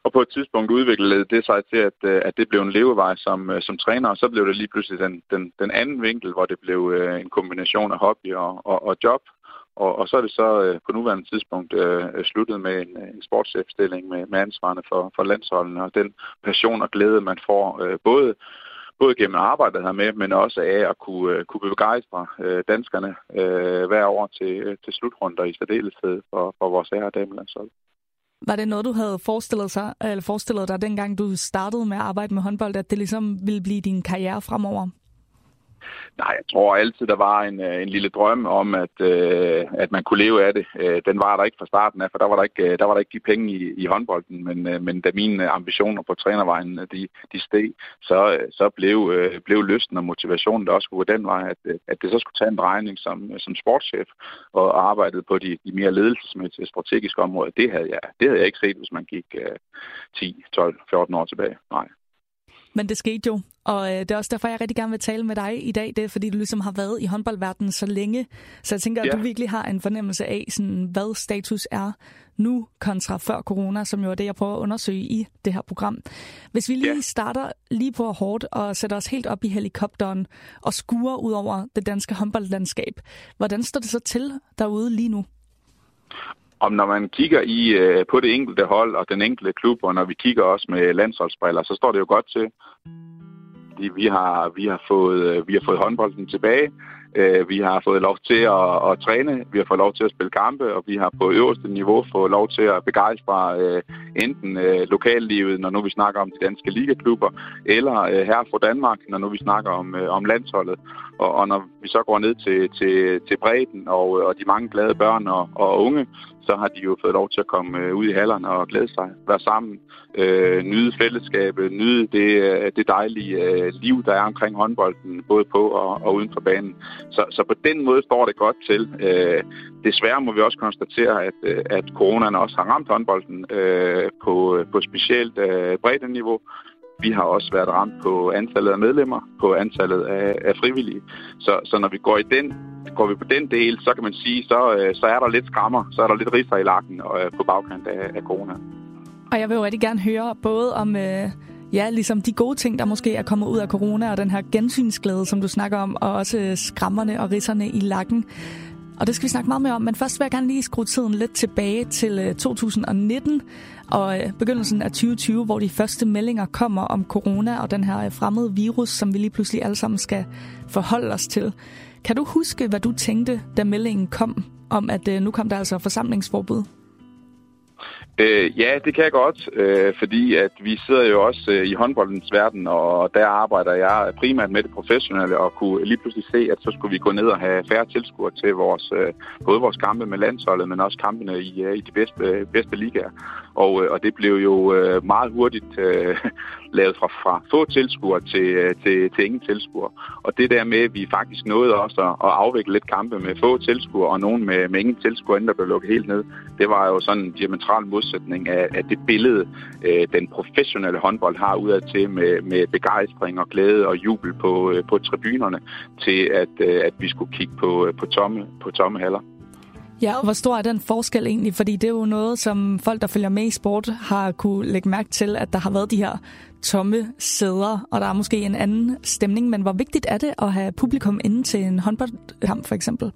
Og på et tidspunkt udviklede det sig til, at, øh, at det blev en levevej som, øh, som træner, og så blev det lige pludselig den, den, den anden vinkel, hvor det blev øh, en kombination af hobby og, og, og job. Og, og så er det så øh, på nuværende tidspunkt øh, sluttet med en, en sportschefstilling med, med ansvarende for, for landsholdene, og den passion og glæde, man får øh, både både gennem arbejdet her med, men også af at kunne, øh, kunne begejstre øh, danskerne øh, hver år til, øh, til slutrunder i særdeleshed for, for vores ære damelandshold. Var det noget, du havde forestillet, sig, eller forestillet dig, dengang du startede med at arbejde med håndbold, at det ligesom ville blive din karriere fremover? Nej, jeg tror altid, der var en, øh, en lille drøm om, at, øh, at man kunne leve af det. Øh, den var der ikke fra starten af, for der var der ikke, øh, der var der ikke de penge i, i håndbolden. Men, øh, men da mine ambitioner på trænervejen øh, de, de steg, så, så blev, øh, blev lysten og motivationen der også skulle gå den vej, at, at det så skulle tage en drejning som, som sportschef og arbejde på de, de mere ledelsesmæssige strategiske områder. Det havde, jeg, det havde jeg ikke set, hvis man gik øh, 10, 12, 14 år tilbage. Nej. Men det skete jo, og øh, det er også derfor, jeg rigtig gerne vil tale med dig i dag. Det er, fordi du ligesom har været i håndboldverdenen så længe. Så jeg tænker, ja. at du virkelig har en fornemmelse af, sådan, hvad status er nu kontra før corona, som jo er det, jeg prøver at undersøge i det her program. Hvis vi lige ja. starter lige på hårdt og sætter os helt op i helikopteren og skuer ud over det danske håndboldlandskab, hvordan står det så til derude lige nu? Om når man kigger i øh, på det enkelte hold og den enkelte klub, og når vi kigger også med landsholdsbriller, så står det jo godt til. Fordi vi har, vi har, fået, øh, vi har fået håndbolden tilbage. Øh, vi har fået lov til at, at træne, vi har fået lov til at spille kampe, og vi har på øverste niveau fået lov til at begejstre øh, enten øh, lokallivet, når nu vi snakker om de danske ligaklubber, eller øh, her fra Danmark, når nu vi snakker om, øh, om landsholdet. Og, og når vi så går ned til, til, til bredden og, og de mange glade børn og, og unge, så har de jo fået lov til at komme øh, ud i hallerne og glæde sig, være sammen, øh, nyde fællesskabet, nyde det, øh, det dejlige øh, liv, der er omkring håndbolden, både på og, og uden for banen. Så, så på den måde står det godt til. Øh, desværre må vi også konstatere, at, at coronaen også har ramt håndbolden øh, på, på specielt øh, bredt niveau. Vi har også været ramt på antallet af medlemmer, på antallet af, af frivillige. Så, så når vi går i den går vi på den del, så kan man sige, så, øh, så er der lidt skrammer, så er der lidt riser i lakken og, øh, på bagkant af, af corona. Og jeg vil jo rigtig gerne høre både om øh, ja, ligesom de gode ting, der måske er kommet ud af corona, og den her gensynsglæde, som du snakker om, og også øh, skrammerne og risserne i lakken. Og det skal vi snakke meget mere om, men først vil jeg gerne lige skrue tiden lidt tilbage til øh, 2019 og øh, begyndelsen af 2020, hvor de første meldinger kommer om corona og den her øh, fremmede virus, som vi lige pludselig alle sammen skal forholde os til. Kan du huske, hvad du tænkte, da meldingen kom om, at nu kom der altså forsamlingsforbud? Øh, ja, det kan jeg godt, øh, fordi at vi sidder jo også øh, i håndboldens verden, og der arbejder jeg primært med det professionelle, og kunne lige pludselig se, at så skulle vi gå ned og have færre tilskuere til vores, øh, både vores kampe med landsholdet, men også kampene i, øh, i de bedste, bedste ligaer. Og, øh, og det blev jo øh, meget hurtigt øh, lavet fra, fra få tilskuere til, øh, til, til ingen tilskuere. Og det der med, at vi faktisk nåede også at, at afvikle lidt kampe med få tilskuere, og nogen med, med ingen tilskuere, inden der blev lukket helt ned, det var jo sådan en diametral modsætning af, af det billede, øh, den professionelle håndbold har udad til med, med begejstring og glæde og jubel på, øh, på tribunerne, til at, øh, at vi skulle kigge på, øh, på, tomme, på tomme haller. Ja, og hvor stor er den forskel egentlig? Fordi det er jo noget, som folk, der følger med i sport, har kunne lægge mærke til, at der har været de her tomme sæder, og der er måske en anden stemning. Men hvor vigtigt er det at have publikum inde til en håndboldkamp for eksempel?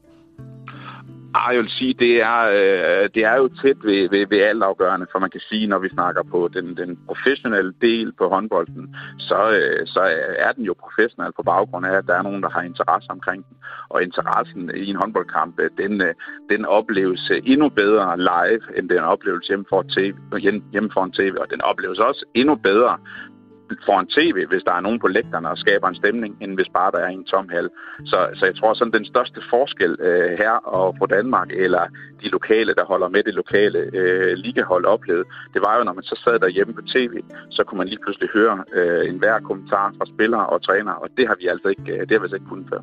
Ah, jeg vil sige, det er, øh, det er jo tæt ved, ved, ved alt afgørende, for man kan sige, når vi snakker på den, den professionelle del på håndbolden, så, øh, så er den jo professionel på baggrund af, at der er nogen, der har interesse omkring den. Og interessen i en håndboldkamp, øh, den, øh, den opleves øh, endnu bedre live, end den opleves hjemme for, TV, hjemme for en tv, og den opleves også endnu bedre, foran tv, hvis der er nogen på lægterne og skaber en stemning, end hvis bare der er en tom hal. Så, så jeg tror sådan, den største forskel øh, her og på Danmark, eller de lokale, der holder med det lokale øh, ligahold oplevede, det var jo, når man så sad derhjemme på tv, så kunne man lige pludselig høre øh, en hver kommentar fra spillere og træner, og det har vi altså ikke, øh, det har vi altså ikke kunnet før.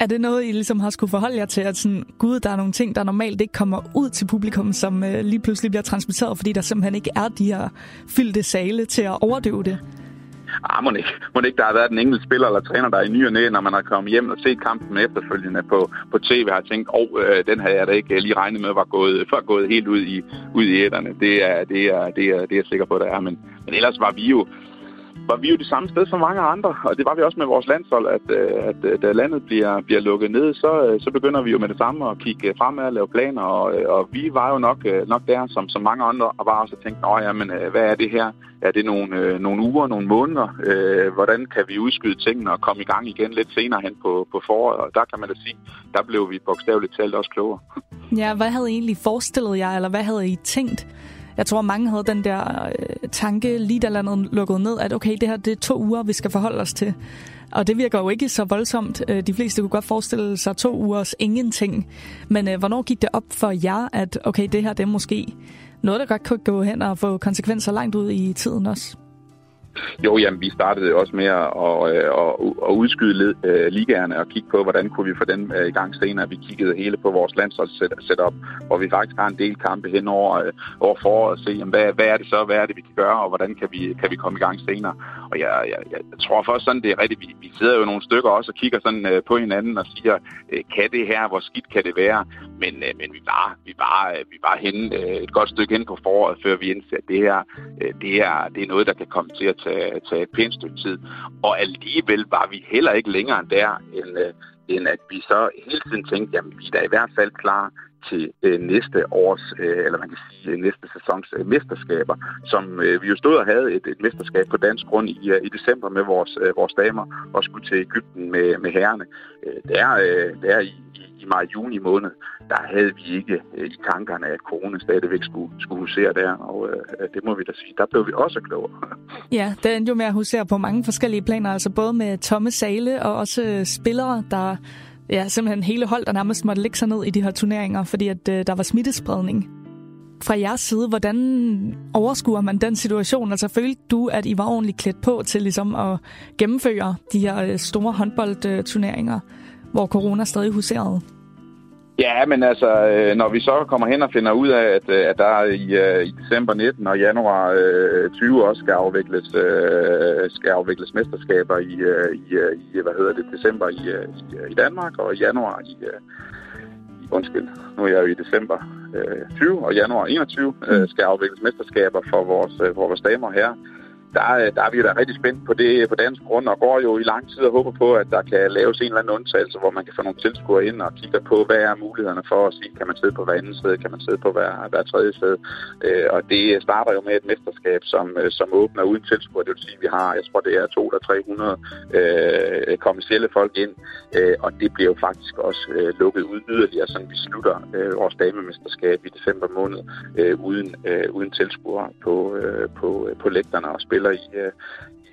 Er det noget, I ligesom har skulle forholde jer til, at sådan, gud, der er nogle ting, der normalt ikke kommer ud til publikum, som øh, lige pludselig bliver transmitteret, fordi der simpelthen ikke er de her fyldte sale til at overdøve det? Ah, må ikke, må ikke der har været en enkelt spiller eller træner, der i ny og næ, når man har kommet hjem og set kampen efterfølgende på, på tv, har tænkt, åh, oh, øh, den havde jeg da ikke øh, lige regnet med, var gået, var gået helt ud i, ud i æderne. Det er, det, er, det, er, det er jeg sikker på, der er. Men, men ellers var vi jo, var vi jo det samme sted som mange andre, og det var vi også med vores landshold, at, øh, at, at da landet bliver, bliver lukket ned, så, øh, så begynder vi jo med det samme at kigge fremad og lave planer, og, og vi var jo nok, nok der, som, som mange andre var også tænkt, åh ja, men hvad er det her? Er det nogle, nogle uger, nogle måneder? Hvordan kan vi udskyde tingene og komme i gang igen lidt senere hen på, på foråret? Og der kan man da sige, der blev vi bogstaveligt talt også klogere. Ja, hvad havde I egentlig forestillet jer, eller hvad havde I tænkt? Jeg tror, mange havde den der øh, tanke, lige da landet lukkede ned, at okay, det her det er to uger, vi skal forholde os til. Og det virker jo ikke så voldsomt. Øh, de fleste kunne godt forestille sig to ugers ingenting. Men øh, hvornår gik det op for jer, at okay, det her det er måske noget, der godt kunne gå hen og få konsekvenser langt ud i tiden også? Jo, jamen, vi startede også med at, at, at, at udskyde uh, ligaerne og kigge på, hvordan kunne vi få den uh, øh, i gang senere. Vi kiggede hele på vores landsholdssetup, hvor vi faktisk har en del kampe hen over, uh, over foråret og se, jamen, hvad, hvad er det så, hvad er det, vi kan gøre, og hvordan kan vi, kan vi komme i gang senere. Og jeg, jeg, jeg, tror for sådan, det er rigtigt. Vi, vi sidder jo nogle stykker også og kigger sådan uh, på hinanden og siger, uh, kan det her, hvor skidt kan det være? Men, uh, men vi var, vi var, uh, vi var henne uh, et godt stykke hen på foråret, før vi indser, at det her, uh, det, er, det er noget, der kan komme til at tage, tage et pænt stykke tid. Og alligevel var vi heller ikke længere der, øh, end, øh, end at vi så hele tiden tænkte, jamen vi er da i hvert fald klar til øh, næste års, øh, eller man kan sige øh, næste sæsons øh, mesterskaber, som øh, vi jo stod og havde et, et mesterskab på dansk grund i, øh, i december med vores, øh, vores damer, og skulle til Ægypten med, med herrene. Øh, der, øh, der i, i maj-juni måned, der havde vi ikke øh, i tankerne, at corona stadigvæk skulle, skulle husere der, og øh, det må vi da sige, der blev vi også klogere. Ja, det endte jo med at husere på mange forskellige planer, altså både med tomme sale og også øh, spillere, der ja, simpelthen hele hold, der nærmest måtte lægge sig ned i de her turneringer, fordi at øh, der var smittespredning. Fra jeres side, hvordan overskuer man den situation? Altså følte du, at I var ordentligt klædt på til ligesom at gennemføre de her øh, store håndboldturneringer, hvor corona stadig huserede? Ja, men altså, øh, når vi så kommer hen og finder ud af, at, øh, at der i, øh, i december 19 og januar 20 også skal afvikles, skal afvikles mesterskaber i, i, i, hvad hedder det, december i, i, i Danmark og i januar i, i undskyld, nu er jeg jo i december 20 og januar 21 skal afvikles mesterskaber for vores, for vores damer her der, øh, der er vi da rigtig spændt på det på dansk grund, og går jo i lang tid og håber på, at der kan laves en eller anden undtagelse, hvor man kan få nogle tilskuere ind og kigge på, hvad er mulighederne for at sige, kan man sidde på hver anden sted, kan man sidde på hver, hver tredje sted. Øh, og det starter jo med et mesterskab, som, øh, som åbner uden tilskuere. Det vil sige, at vi har, jeg tror, det er 200 300 øh, kommersielle folk ind, øh, og det bliver jo faktisk også øh, lukket ud yderligere, så vi slutter øh, vores damemesterskab i december måned øh, uden, øh, uden tilskuere på, øh, på, øh, på lægterne og spiller i, øh,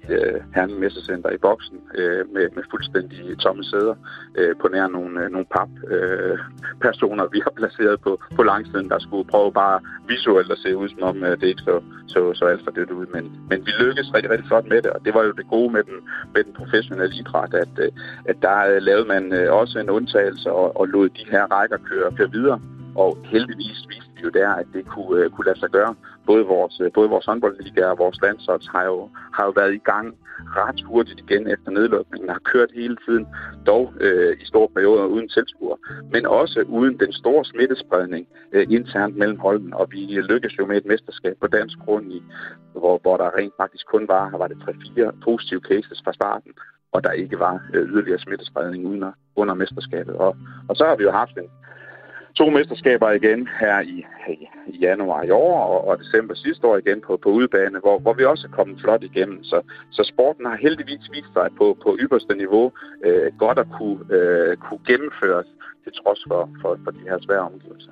i øh, uh, Messecenter i boksen øh, med, med fuldstændig tomme sæder øh, på nær nogle, øh, nogle pap-personer, øh, vi har placeret på, på langsiden, der skulle prøve bare visuelt at se ud, som om øh, det ikke så, så, så alt for dødt ud. Men, men vi lykkedes rigtig, rigtig flot med det, og det var jo det gode med den, med den professionelle idræt, at, øh, at der øh, lavede man øh, også en undtagelse og, og lod de her rækker køre, køre videre. Og heldigvis viste vi jo der, at det kunne, uh, kunne lade sig gøre. Både vores, uh, både vores håndboldliga og vores landsholds har jo, har jo været i gang ret hurtigt igen efter nedlukningen, har kørt hele tiden, dog øh, i store perioder uden tilskuere, men også uden den store smittespredning øh, internt mellem holdene, og vi lykkedes jo med et mesterskab på dansk grund, i, hvor, hvor der rent faktisk kun var, var det 3-4 positive cases fra starten, og der ikke var øh, yderligere smittespredning under, under mesterskabet. Og, og så har vi jo haft en, to mesterskaber igen her i, i januar i år og, og december sidste år igen på, på udebane, hvor, hvor vi også er kommet flot igennem. Så, så sporten har heldigvis vist sig på, på ypperste niveau øh, godt at kunne, øh, kunne gennemføres til trods for, for, for de her svære omgivelser.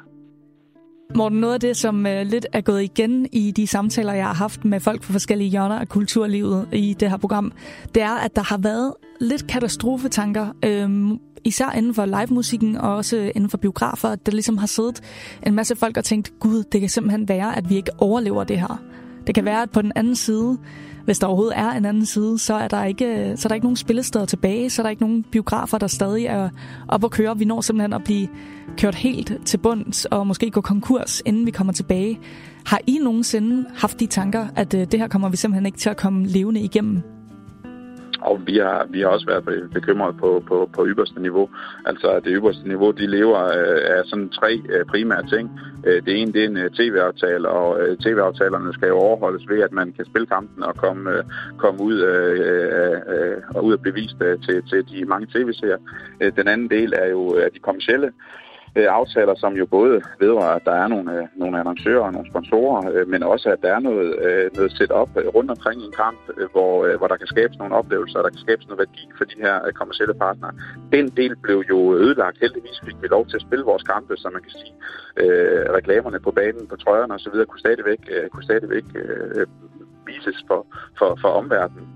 Morten, noget af det, som øh, lidt er gået igen i de samtaler, jeg har haft med folk fra forskellige hjørner af kulturlivet i det her program, det er, at der har været lidt katastrofetanker øhm, især inden for live-musikken og også inden for biografer, der ligesom har siddet en masse folk og tænkt, gud, det kan simpelthen være, at vi ikke overlever det her. Det kan være, at på den anden side, hvis der overhovedet er en anden side, så er der ikke, så er der ikke nogen spillesteder tilbage, så er der ikke nogen biografer, der stadig er op og køre. Vi når simpelthen at blive kørt helt til bunds og måske gå konkurs, inden vi kommer tilbage. Har I nogensinde haft de tanker, at øh, det her kommer vi simpelthen ikke til at komme levende igennem? Og vi har, vi har også været bekymret på, på, på ypperste niveau. Altså det ypperste niveau, de lever øh, af sådan tre øh, primære ting. Øh, det ene, det er en øh, tv-aftale, og øh, tv-aftalerne skal jo overholdes ved, at man kan spille kampen og komme, øh, komme ud, øh, og ud og bevise til, til de mange tv-serier. Den anden del er jo de kommersielle øh, aftaler, som jo både vedrører, at der er nogle, øh, nogle annoncører og nogle sponsorer, øh, men også at der er noget, øh, noget setup øh, rundt omkring i en kamp, øh, hvor, øh, hvor der kan skabes nogle oplevelser, og der kan skabes noget værdi for de her øh, kommersielle partnere. Den del blev jo ødelagt. Heldigvis fik vi lov til at spille vores kampe, så man kan sige, øh, reklamerne på banen, på trøjerne osv. kunne stadigvæk, øh, kunne stadigvæk øh, vises for, for, for omverdenen.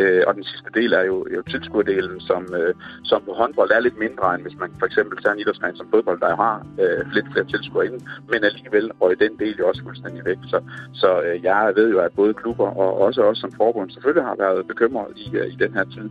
Øh, og den sidste del er jo, jo tilskuerdelen, som, øh, som på håndbold er lidt mindre, end hvis man for eksempel tager en idrætsgren som fodbold, der har øh, lidt flere tilskuere inden, men alligevel røg den del jo også fuldstændig væk. Så, så øh, jeg ved jo, at både klubber og også os som forbund selvfølgelig har været bekymret i, øh, i den her tid.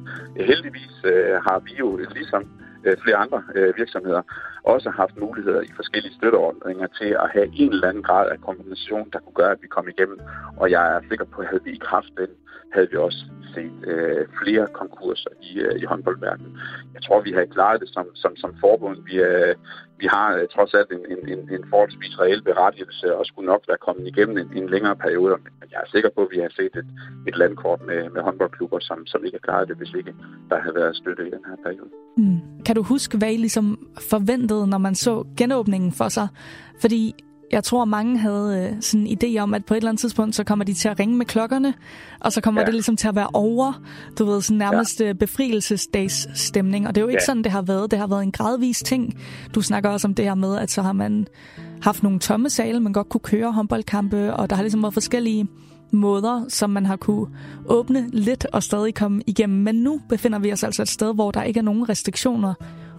Heldigvis øh, har vi jo ligesom Øh, flere andre øh, virksomheder også haft muligheder i forskellige støtteordninger til at have en eller anden grad af kompensation, der kunne gøre, at vi kom igennem. Og jeg er sikker på, at havde vi ikke haft den, havde vi også set øh, flere konkurser i, øh, i håndboldverdenen. Jeg tror, vi har klaret det som, som, som forbund. Vi, øh, vi har øh, trods alt en, en, en, en forholdsvis reel berettigelse og skulle nok være kommet igennem en, en længere periode. Men jeg er sikker på, at vi har set et, et landkort med, med håndboldklubber, som, som ikke har klaret det, hvis ikke der havde været støtte i den her periode. Mm. Kan du huske, hvad I ligesom forventede, når man så genåbningen for sig? Fordi jeg tror, mange havde øh, sådan en idé om, at på et eller andet tidspunkt, så kommer de til at ringe med klokkerne, og så kommer ja. det ligesom til at være over, du ved, sådan nærmest ja. Øh, befrielsesdags stemning. Og det er jo ikke ja. sådan, det har været. Det har været en gradvis ting. Du snakker også om det her med, at så har man haft nogle tomme sale, man godt kunne køre håndboldkampe, og der har ligesom været forskellige måder, som man har kunne åbne lidt og stadig komme igennem. Men nu befinder vi os altså et sted, hvor der ikke er nogen restriktioner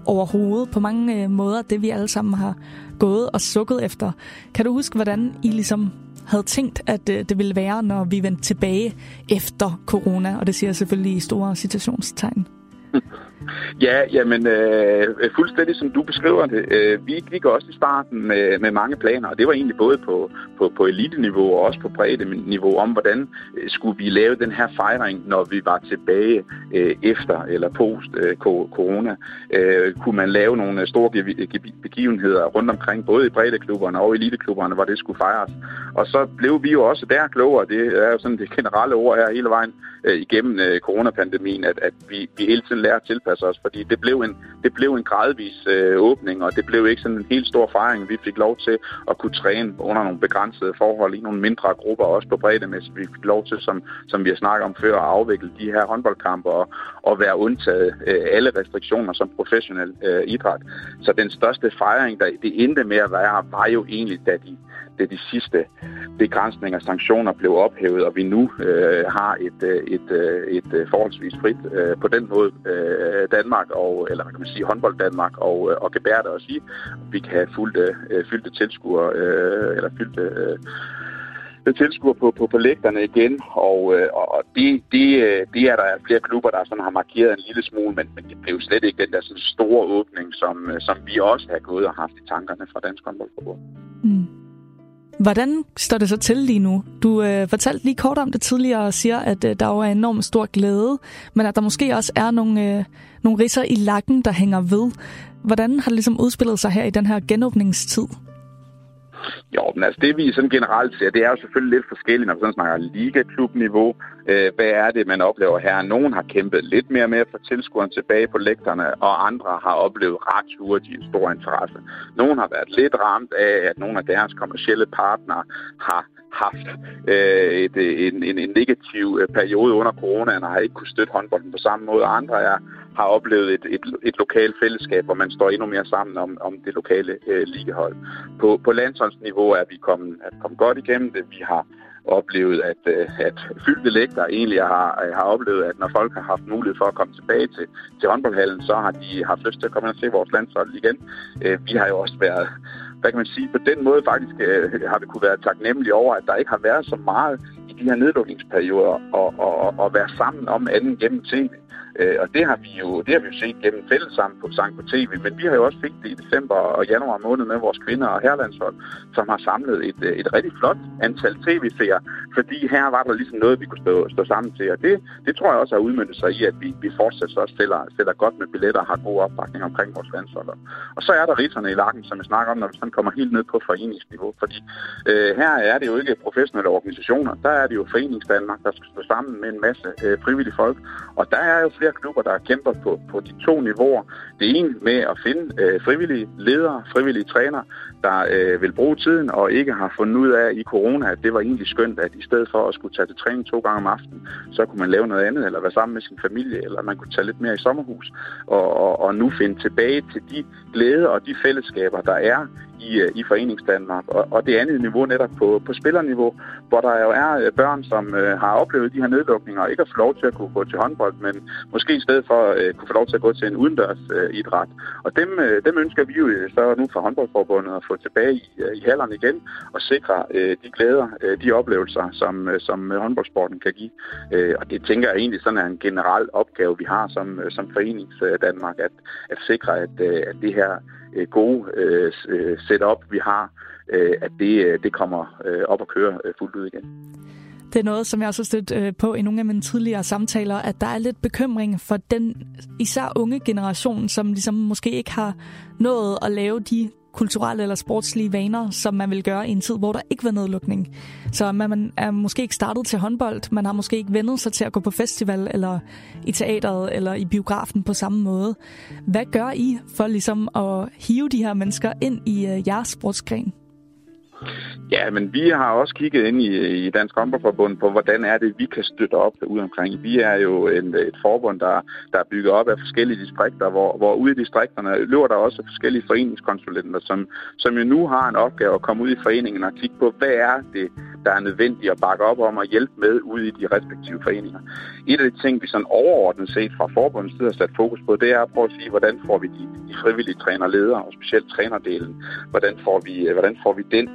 overhovedet. På mange øh, måder, det vi alle sammen har gået og sukket efter. Kan du huske, hvordan I ligesom havde tænkt, at øh, det ville være, når vi vendte tilbage efter corona? Og det siger jeg selvfølgelig i store citationstegn. Ja, jamen øh, fuldstændig som du beskriver det. Øh, vi gik også i starten med, med mange planer, og det var egentlig både på, på, på eliteniveau og også på bredde-niveau om, hvordan øh, skulle vi lave den her fejring, når vi var tilbage øh, efter eller post øh, corona. Øh, kunne man lave nogle store begivenheder rundt omkring, både i breddeklubberne og eliteklubberne, hvor det skulle fejres. Og så blev vi jo også der klogere, det er jo sådan det generelle ord her hele vejen øh, igennem øh, coronapandemien, at, at vi, vi hele tiden lærer at tilpasse os, fordi det blev en, det blev en gradvis øh, åbning, og det blev ikke sådan en helt stor fejring. Vi fik lov til at kunne træne under nogle begrænsede forhold i nogle mindre grupper, også på breddemæssigt. Vi fik lov til, som, som vi har snakket om før, at afvikle de her håndboldkampe og, og være undtaget øh, alle restriktioner som professionel øh, idræt. Så den største fejring, der det endte med at være, var jo egentlig, da de da de sidste begrænsninger og sanktioner blev ophævet, og vi nu øh, har et, øh, et, øh, et, et forholdsvis frit øh, på den måde øh, Danmark, og, eller man kan man sige, håndbold Danmark, og, øh, og gebærde os i. Vi kan have fyldte, øh, øh, fyldte tilskuere, øh, eller fyldte øh, tilskuer på, på, på lægterne igen, og, og det, det, det er der flere klubber, der sådan har markeret en lille smule, men, men det blev slet ikke den der sådan store åbning, som, som vi også har gået og haft i tankerne fra Dansk Håndboldforbund. Mm. Hvordan står det så til lige nu? Du øh, fortalte lige kort om det tidligere og siger, at øh, der jo er enormt stor glæde, men at der måske også er nogle, øh, nogle risser i lakken, der hænger ved. Hvordan har det ligesom udspillet sig her i den her genåbningstid? Jo, men altså det vi sådan generelt ser, det er jo selvfølgelig lidt forskelligt, når vi sådan snakker ligaklubniveau. Øh, hvad er det, man oplever her? Nogen har kæmpet lidt mere med at få tilskuerne tilbage på lægterne, og andre har oplevet ret hurtigt stor interesse. Nogen har været lidt ramt af, at nogle af deres kommersielle partnere har haft øh, et, øh, en, en, en negativ øh, periode under coronaen og har ikke kunne støtte håndbolden på samme måde. Andre er, har oplevet et, et, et lokalt fællesskab, hvor man står endnu mere sammen om, om det lokale øh, ligehold. På, på landsholdsniveau er vi kommet, er kommet godt igennem det. Vi har oplevet, at, øh, at fyldte lægter egentlig har, har oplevet, at når folk har haft mulighed for at komme tilbage til, til håndboldhallen, så har de haft lyst til at komme og se vores landshold igen. Vi har jo også været hvad kan man sige, på den måde faktisk øh, har vi kunne være taknemmelige over, at der ikke har været så meget i de her nedlukningsperioder og, og, og være sammen om anden gennem tv. Øh, og det har vi jo det har vi jo set gennem fællesang på, sang på tv, men vi har jo også fik det i december og januar måned med vores kvinder og herrelandshold, som har samlet et, øh, et rigtig flot antal tv-seere, fordi her var der ligesom noget, vi kunne stå, stå sammen til, og det, det tror jeg også har udmyndtet sig i, at vi, vi fortsat så stiller, stiller godt med billetter og har god opbakning omkring vores landshold. Og så er der ritterne i lakken, som jeg snakker om, når vi sådan kommer helt ned på foreningsniveau, fordi øh, her er det jo ikke professionelle organisationer, der er det jo Foreningsdanmark, der skal stå sammen med en masse øh, frivillige folk, og der er jo flere klubber, der kæmper på, på de to niveauer. Det ene med at finde øh, frivillige ledere, frivillige trænere, der øh, vil bruge tiden og ikke har fundet ud af i corona, at det var egentlig skønt, at i stedet for at skulle tage til træning to gange om aftenen, så kunne man lave noget andet, eller være sammen med sin familie, eller man kunne tage lidt mere i sommerhus, og, og, og nu finde tilbage til de glæder og de fællesskaber, der er i, øh, i Foreningsdanmark. Og, og det andet niveau netop på, på spillerniveau, hvor der jo er øh, børn, som øh, har oplevet de her nedlukninger og ikke har fået lov til at kunne gå til håndbold, men måske i stedet for øh, kunne få lov til at gå til en udendørs øh, idræt. Og dem, øh, dem ønsker vi jo øh, så nu fra håndboldforbundet at få tilbage i, øh, i hallerne igen og sikre øh, de glæder, øh, de oplevelser, som, øh, som håndboldsporten kan give. Øh, og det tænker jeg egentlig sådan er en generel opgave, vi har som, øh, som forenings øh, Danmark, at, at sikre, at, øh, at det her øh, gode øh, øh, setup, vi har, øh, at det, øh, det kommer øh, op og køre øh, fuldt ud igen. Det er noget, som jeg også har stødt øh, på i nogle af mine tidligere samtaler, at der er lidt bekymring for den især unge generation, som ligesom måske ikke har nået at lave de kulturelle eller sportslige vaner, som man vil gøre i en tid, hvor der ikke var nedlukning. Så man er måske ikke startet til håndbold, man har måske ikke vendet sig til at gå på festival, eller i teateret, eller i biografen på samme måde. Hvad gør I for ligesom at hive de her mennesker ind i øh, jeres sportsgren? Ja, men vi har også kigget ind i, i Dansk Håndboldforbund på, hvordan er det, vi kan støtte op derude omkring. Vi er jo en, et forbund, der, der er bygget op af forskellige distrikter, hvor, hvor ude i distrikterne løber der også forskellige foreningskonsulenter, som, som jo nu har en opgave at komme ud i foreningen og kigge på, hvad er det, der er nødvendigt at bakke op om og hjælpe med ude i de respektive foreninger. Et af de ting, vi sådan overordnet set fra forbundets side har sat fokus på, det er at prøve at sige, hvordan får vi de, de frivillige trænerledere, og specielt trænerdelen, hvordan får vi, hvordan får vi den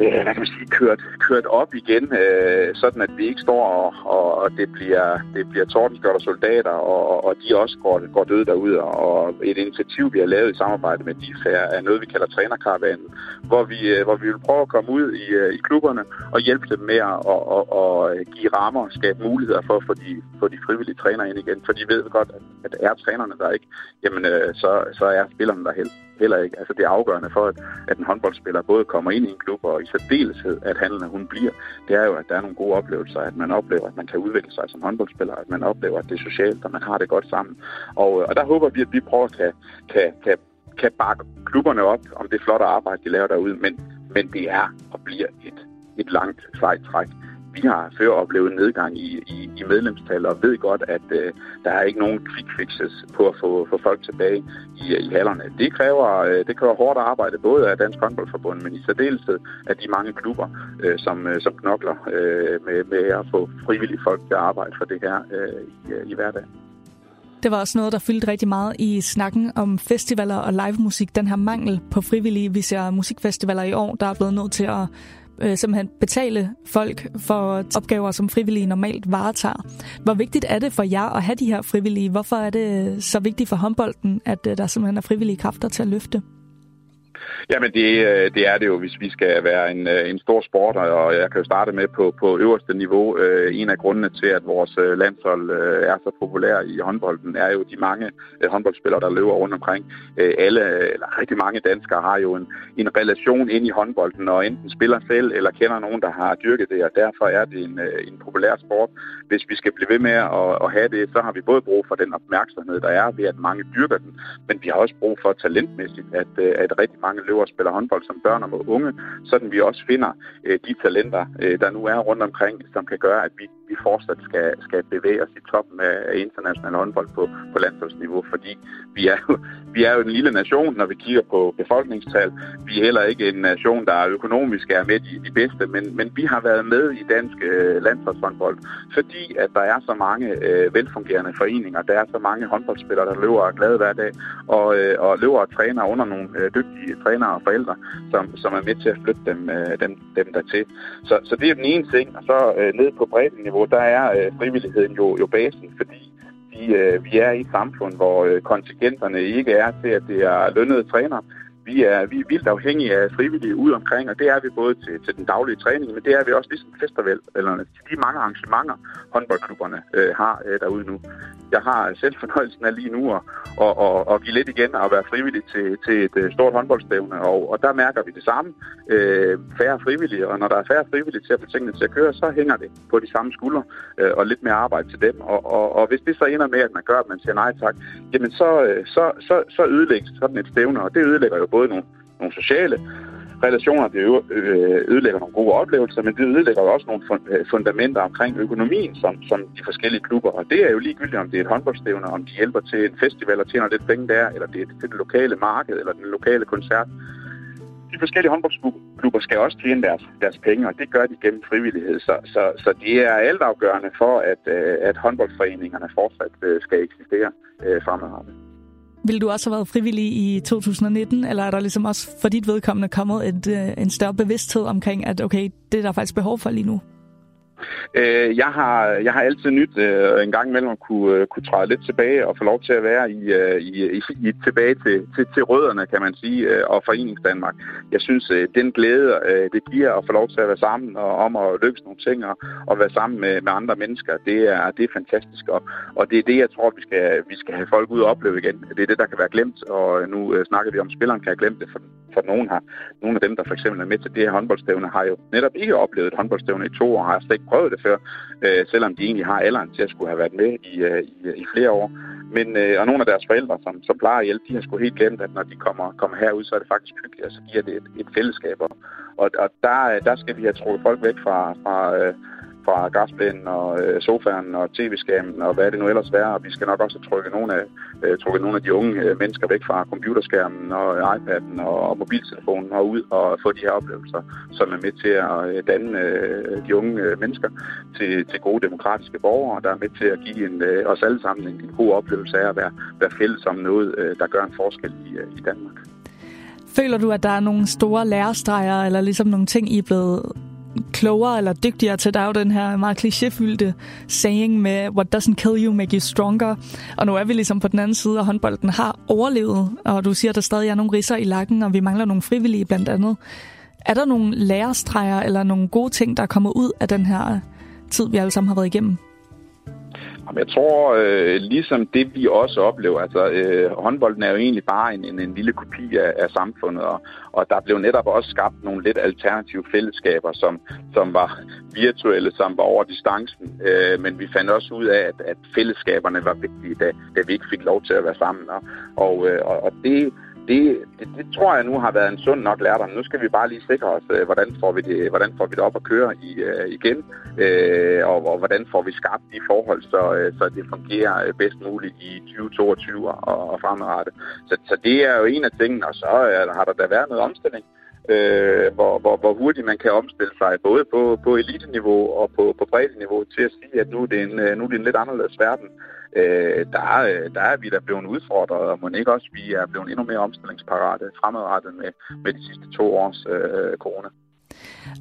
øh, hvad kan man sige, kørt, kørt op igen, øh, sådan at vi ikke står og, og, og det bliver, det bliver tordenskjold og soldater, og, og de også går, går døde derude. Og et initiativ, vi har lavet i samarbejde med DIF, er, er noget, vi kalder trænerkaravanen, hvor vi, øh, hvor vi vil prøve at komme ud i, øh, i klubberne og hjælpe dem med at og, og, og give rammer og skabe muligheder for at få de, få de frivillige trænere ind igen. For de ved godt, at, at er trænerne der ikke, jamen øh, så, så er spillerne der heller heller ikke. Altså det er afgørende for, at, at en håndboldspiller både kommer ind i en klub, og i særdeleshed, at handlen hun bliver, det er jo, at der er nogle gode oplevelser, at man oplever, at man kan udvikle sig som håndboldspiller, at man oplever, at det er socialt, og man har det godt sammen. Og, øh, og der håber vi, at vi prøver at kan, kan, kan, kan bakke klubberne op om det flotte arbejde, de laver derude, men, men det er og bliver et, et langt sejt træk vi har før oplevet nedgang i, i, i medlemstal, og ved godt, at øh, der er ikke nogen quick fixes på at få, få folk tilbage i, i hallerne. Det kræver, øh, det kræver hårdt arbejde, både af Dansk Håndboldforbund, men i særdeleshed af de mange klubber, øh, som, øh, som knokler øh, med, med at få frivillige folk til at arbejde for det her øh, i, øh, i hverdagen. Det var også noget, der fyldte rigtig meget i snakken om festivaler og live musik. Den her mangel på frivillige. Vi ser musikfestivaler i år, der er blevet nødt til at øh, simpelthen betale folk for opgaver, som frivillige normalt varetager. Hvor vigtigt er det for jer at have de her frivillige? Hvorfor er det så vigtigt for håndbolden, at øh, der simpelthen er frivillige kræfter til at løfte? Jamen det, øh, det er det jo, hvis vi skal være en, øh, en stor sport, og jeg kan jo starte med på, på øverste niveau. Øh, en af grundene til, at vores landshold er så populær i håndbolden, er jo de mange håndboldspillere, der løber rundt omkring. Alle, eller rigtig mange danskere har jo en, en relation ind i håndbolden, og enten spiller selv, eller kender nogen, der har dyrket det, og derfor er det en, en populær sport. Hvis vi skal blive ved med at, at have det, så har vi både brug for den opmærksomhed, der er ved, at mange dyrker den, men vi har også brug for talentmæssigt, at, at rigtig mange mange elever spiller håndbold som børn og unge, sådan vi også finder øh, de talenter, øh, der nu er rundt omkring, som kan gøre, at vi, vi fortsat skal, skal bevæge os i toppen af international håndbold på, på landsholdsniveau, fordi vi er, jo, vi er jo en lille nation, når vi kigger på befolkningstal. Vi er heller ikke en nation, der økonomisk er med i de bedste, men, men vi har været med i dansk øh, landsholdshåndbold, fordi at der er så mange øh, velfungerende foreninger, der er så mange håndboldspillere, der løber og glade hver dag, og, øh, og løber og træner under nogle øh, dygtige trænere og forældre, som, som er med til at flytte dem, øh, dem, dem dertil. Så, så det er den ene ting, og så øh, ned på bredden niveau, der er øh, frivilligheden jo, jo basen, fordi vi, øh, vi er i et samfund, hvor øh, kontingenterne ikke er til, at det er lønnede trænere, vi er, vi er vildt afhængige af frivillige ud omkring, og det er vi både til, til den daglige træning, men det er vi også ligesom festival, eller til de mange arrangementer, håndboldklubberne øh, har øh, derude nu. Jeg har selv fornøjelsen af lige nu at, og, og, at give lidt igen og være frivillig til, til et øh, stort håndboldstævne, og, og der mærker vi det samme. Øh, færre frivillige, og når der er færre frivillige til at få tingene til at køre, så hænger det på de samme skuldre, øh, og lidt mere arbejde til dem. Og, og, og hvis det så ender med, at man gør, at man siger nej tak, jamen så, øh, så, så, så ødelægges sådan et stævne, og det ødelægger jo både nogle, nogle sociale relationer, det øh, ødelægger nogle gode oplevelser, men det ødelægger også nogle øh, fundamenter omkring økonomien, som, som de forskellige klubber. Og det er jo ligegyldigt, om det er et håndboldstævne, om de hjælper til en festival og tjener lidt penge der, eller det er det lokale marked, eller den lokale koncert. de forskellige håndboldklubber skal også tjene deres, deres penge, og det gør de gennem frivillighed. Så, så, så det er altafgørende for, at, øh, at håndboldforeningerne fortsat skal eksistere fremadrettet. Vil du også have været frivillig i 2019, eller er der ligesom også for dit vedkommende kommet et, øh, en større bevidsthed omkring, at okay, det er der faktisk behov for lige nu? Øh, jeg, har, jeg har altid nyt øh, en gang imellem at kunne, øh, kunne træde lidt tilbage og få lov til at være i, øh, i, i, i tilbage til, til, til rødderne, kan man sige, øh, og Forenings Danmark. Jeg synes, øh, den glæde, øh, det giver at få lov til at være sammen og om at lykkes nogle ting og, og være sammen med, med andre mennesker, det er, det er fantastisk. Og, og det er det, jeg tror, vi skal, vi skal have folk ud og opleve igen. Det er det, der kan være glemt, og nu øh, snakker vi om, at spilleren kan have glemt det, for, for nogen har. Nogle af dem, der for eksempel er med til det her håndboldstævne, har jo netop ikke oplevet et håndboldstævne i to år, har slet ikke prøvet det før, øh, selvom de egentlig har alderen til at skulle have været med i, øh, i, øh, i flere år. Men, øh, og nogle af deres forældre, som, som plejer at hjælpe, de har sgu helt glemt, at når de kommer, kommer herud, så er det faktisk hyggeligt, og så giver det et, et fællesskab. Og, og der, øh, der skal vi have trukket folk væk fra, fra øh, fra græsplænen og øh, sofaen og tv-skærmen og hvad det nu ellers er. Og vi skal nok også trykke nogle af, øh, trykke nogle af de unge øh, mennesker væk fra computerskærmen og øh, iPad'en og, og mobiltelefonen og ud og få de her oplevelser, som er med til at øh, danne øh, de unge øh, mennesker til, til gode demokratiske borgere, der er med til at give en, øh, os alle sammen en, en god oplevelse af at være, være fælles om noget, øh, der gør en forskel i, øh, i Danmark. Føler du, at der er nogle store lærestreger, eller ligesom nogle ting, I er blevet klogere eller dygtigere til. Der er jo den her meget klichéfyldte saying med, what doesn't kill you, make you stronger. Og nu er vi ligesom på den anden side, og håndbolden har overlevet, og du siger, at der stadig er nogle risser i lakken, og vi mangler nogle frivillige blandt andet. Er der nogle lærestreger eller nogle gode ting, der er kommet ud af den her tid, vi alle sammen har været igennem? Jeg tror, øh, ligesom det vi også oplever, altså øh, håndbolden er jo egentlig bare en, en, en lille kopi af, af samfundet, og, og der blev netop også skabt nogle lidt alternative fællesskaber, som, som var virtuelle, som var over distancen, øh, men vi fandt også ud af, at, at fællesskaberne var vigtige, da, da vi ikke fik lov til at være sammen, og, og, øh, og det det, det, det tror jeg nu har været en sund nok lærdom. Nu skal vi bare lige sikre os, øh, hvordan får vi det, hvordan får vi det op at køre i, uh, igen, uh, og, og hvordan får vi skabt de forhold, så, uh, så det fungerer bedst muligt i 2022 og, og fremadrettet. Så, så det er jo en af tingene, og så uh, har der da været noget omstilling. Øh, hvor, hvor, hvor hurtigt man kan omstille sig både på, på eliteniveau og på, på breddeniveau til at sige, at nu er det en, øh, nu er det en lidt anderledes verden øh, der, er, øh, der er vi der blevet udfordret, og må ikke også vi er blevet endnu mere omstillingsparate fremadrettet med, med de sidste to års øh, corona.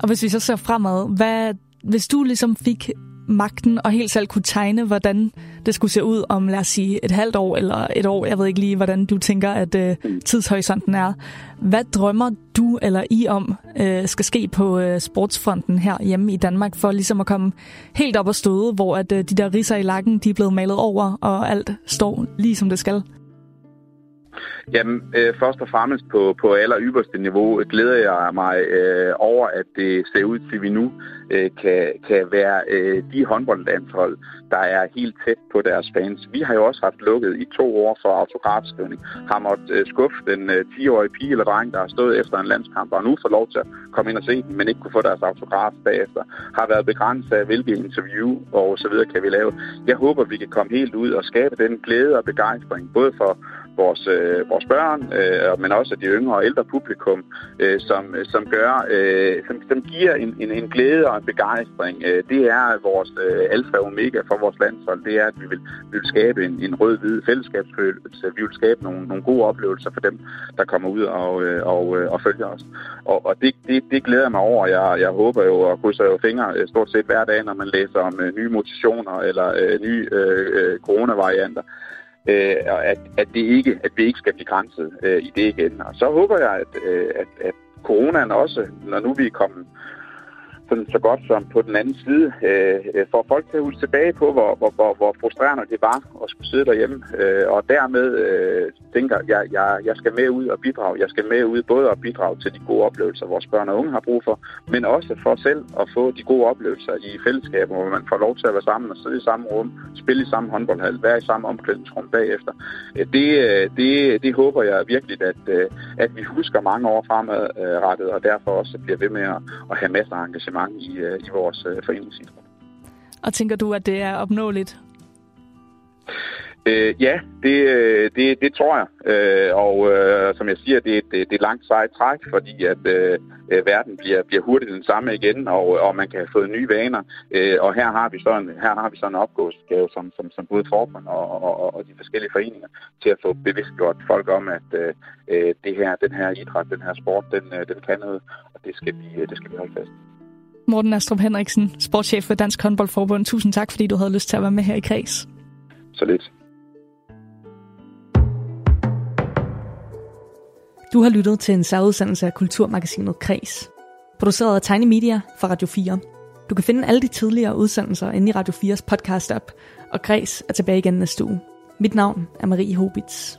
Og hvis vi så ser fremad, hvad, hvis du ligesom fik magten og helt selv kunne tegne, hvordan det skulle se ud om, lad os sige, et halvt år eller et år. Jeg ved ikke lige, hvordan du tænker, at øh, tidshorisonten er. Hvad drømmer du eller I om øh, skal ske på øh, sportsfronten her hjemme i Danmark, for ligesom at komme helt op og støde, hvor at øh, de der riser i lakken, de er blevet malet over, og alt står lige som det skal? Jamen, øh, først og fremmest på, på aller ypperste niveau glæder jeg mig øh, over, at det ser ud til, at vi nu øh, kan, kan være øh, de håndboldlandshold, der er helt tæt på deres fans. Vi har jo også haft lukket i to år for autografskrivning. Har måttet øh, skuffe den øh, 10-årige pige eller dreng, der har stået efter en landskamp, og nu får lov til at komme ind og se den, men ikke kunne få deres autograf bagefter. Har været begrænset af, hvilke interview og så videre kan vi lave. Jeg håber, vi kan komme helt ud og skabe den glæde og begejstring, både for vores, øh, vores børn, øh, men også de yngre og ældre publikum, øh, som, som gør, øh, som, som giver en, en, en glæde og en begejstring. Øh, det er vores øh, alfa og omega for vores landshold. Det er, at vi vil, vi vil skabe en, en rød-hvid fællesskabsfølelse. Vi vil skabe nogle, nogle gode oplevelser for dem, der kommer ud og, øh, og, øh, og følger os. Og, og det, det, det glæder jeg mig over. Jeg, jeg håber jo og krydser jo fingre øh, stort set hver dag, når man læser om øh, nye mutationer eller øh, nye øh, øh coronavarianter øh, at, at, det ikke, at det ikke skal blive grænset øh, i det igen. Og så håber jeg, at, øh, at, at coronaen også, når nu vi er kommet sådan så godt som på den anden side, øh, får folk til at huske tilbage på, hvor, hvor, hvor, hvor frustrerende det var at skulle sidde derhjemme. Øh, og dermed øh, tænker jeg, jeg, jeg skal med ud og bidrage. Jeg skal med ud både at bidrage til de gode oplevelser, vores børn og unge har brug for, men også for selv at få de gode oplevelser i fællesskaber, hvor man får lov til at være sammen og sidde i samme rum, spille i samme håndboldhal, være i samme omklædningsrum bagefter. Øh, det, øh, det, det håber jeg virkelig, at, øh, at vi husker mange år fremadrettet, og derfor også bliver ved med at, at have masser af engagement engagement i, øh, i vores øh, foreningsidræt. Og tænker du, at det er opnåeligt? Øh, ja, det, øh, det, det tror jeg. Øh, og øh, som jeg siger, det er et, det er et langt sejt træk, fordi at øh, verden bliver, bliver hurtigt den samme igen, og, og man kan få nye vaner. Øh, og her har vi så en, her har vi så en opgave som, som, som både forbund og, og, og de forskellige foreninger til at få bevidstgjort folk om, at øh, det her, den her idræt, den her sport, den, den kan noget, og det skal vi, det skal vi holde fast Morten Astrup Henriksen, sportschef ved Dansk Håndboldforbund. Tusind tak, fordi du havde lyst til at være med her i Kreds. Så lidt. Du har lyttet til en særudsendelse af Kulturmagasinet Kres. Produceret af Tiny Media for Radio 4. Du kan finde alle de tidligere udsendelser inde i Radio 4's podcast-app, og Kres er tilbage igen næste uge. Mit navn er Marie Hobitz.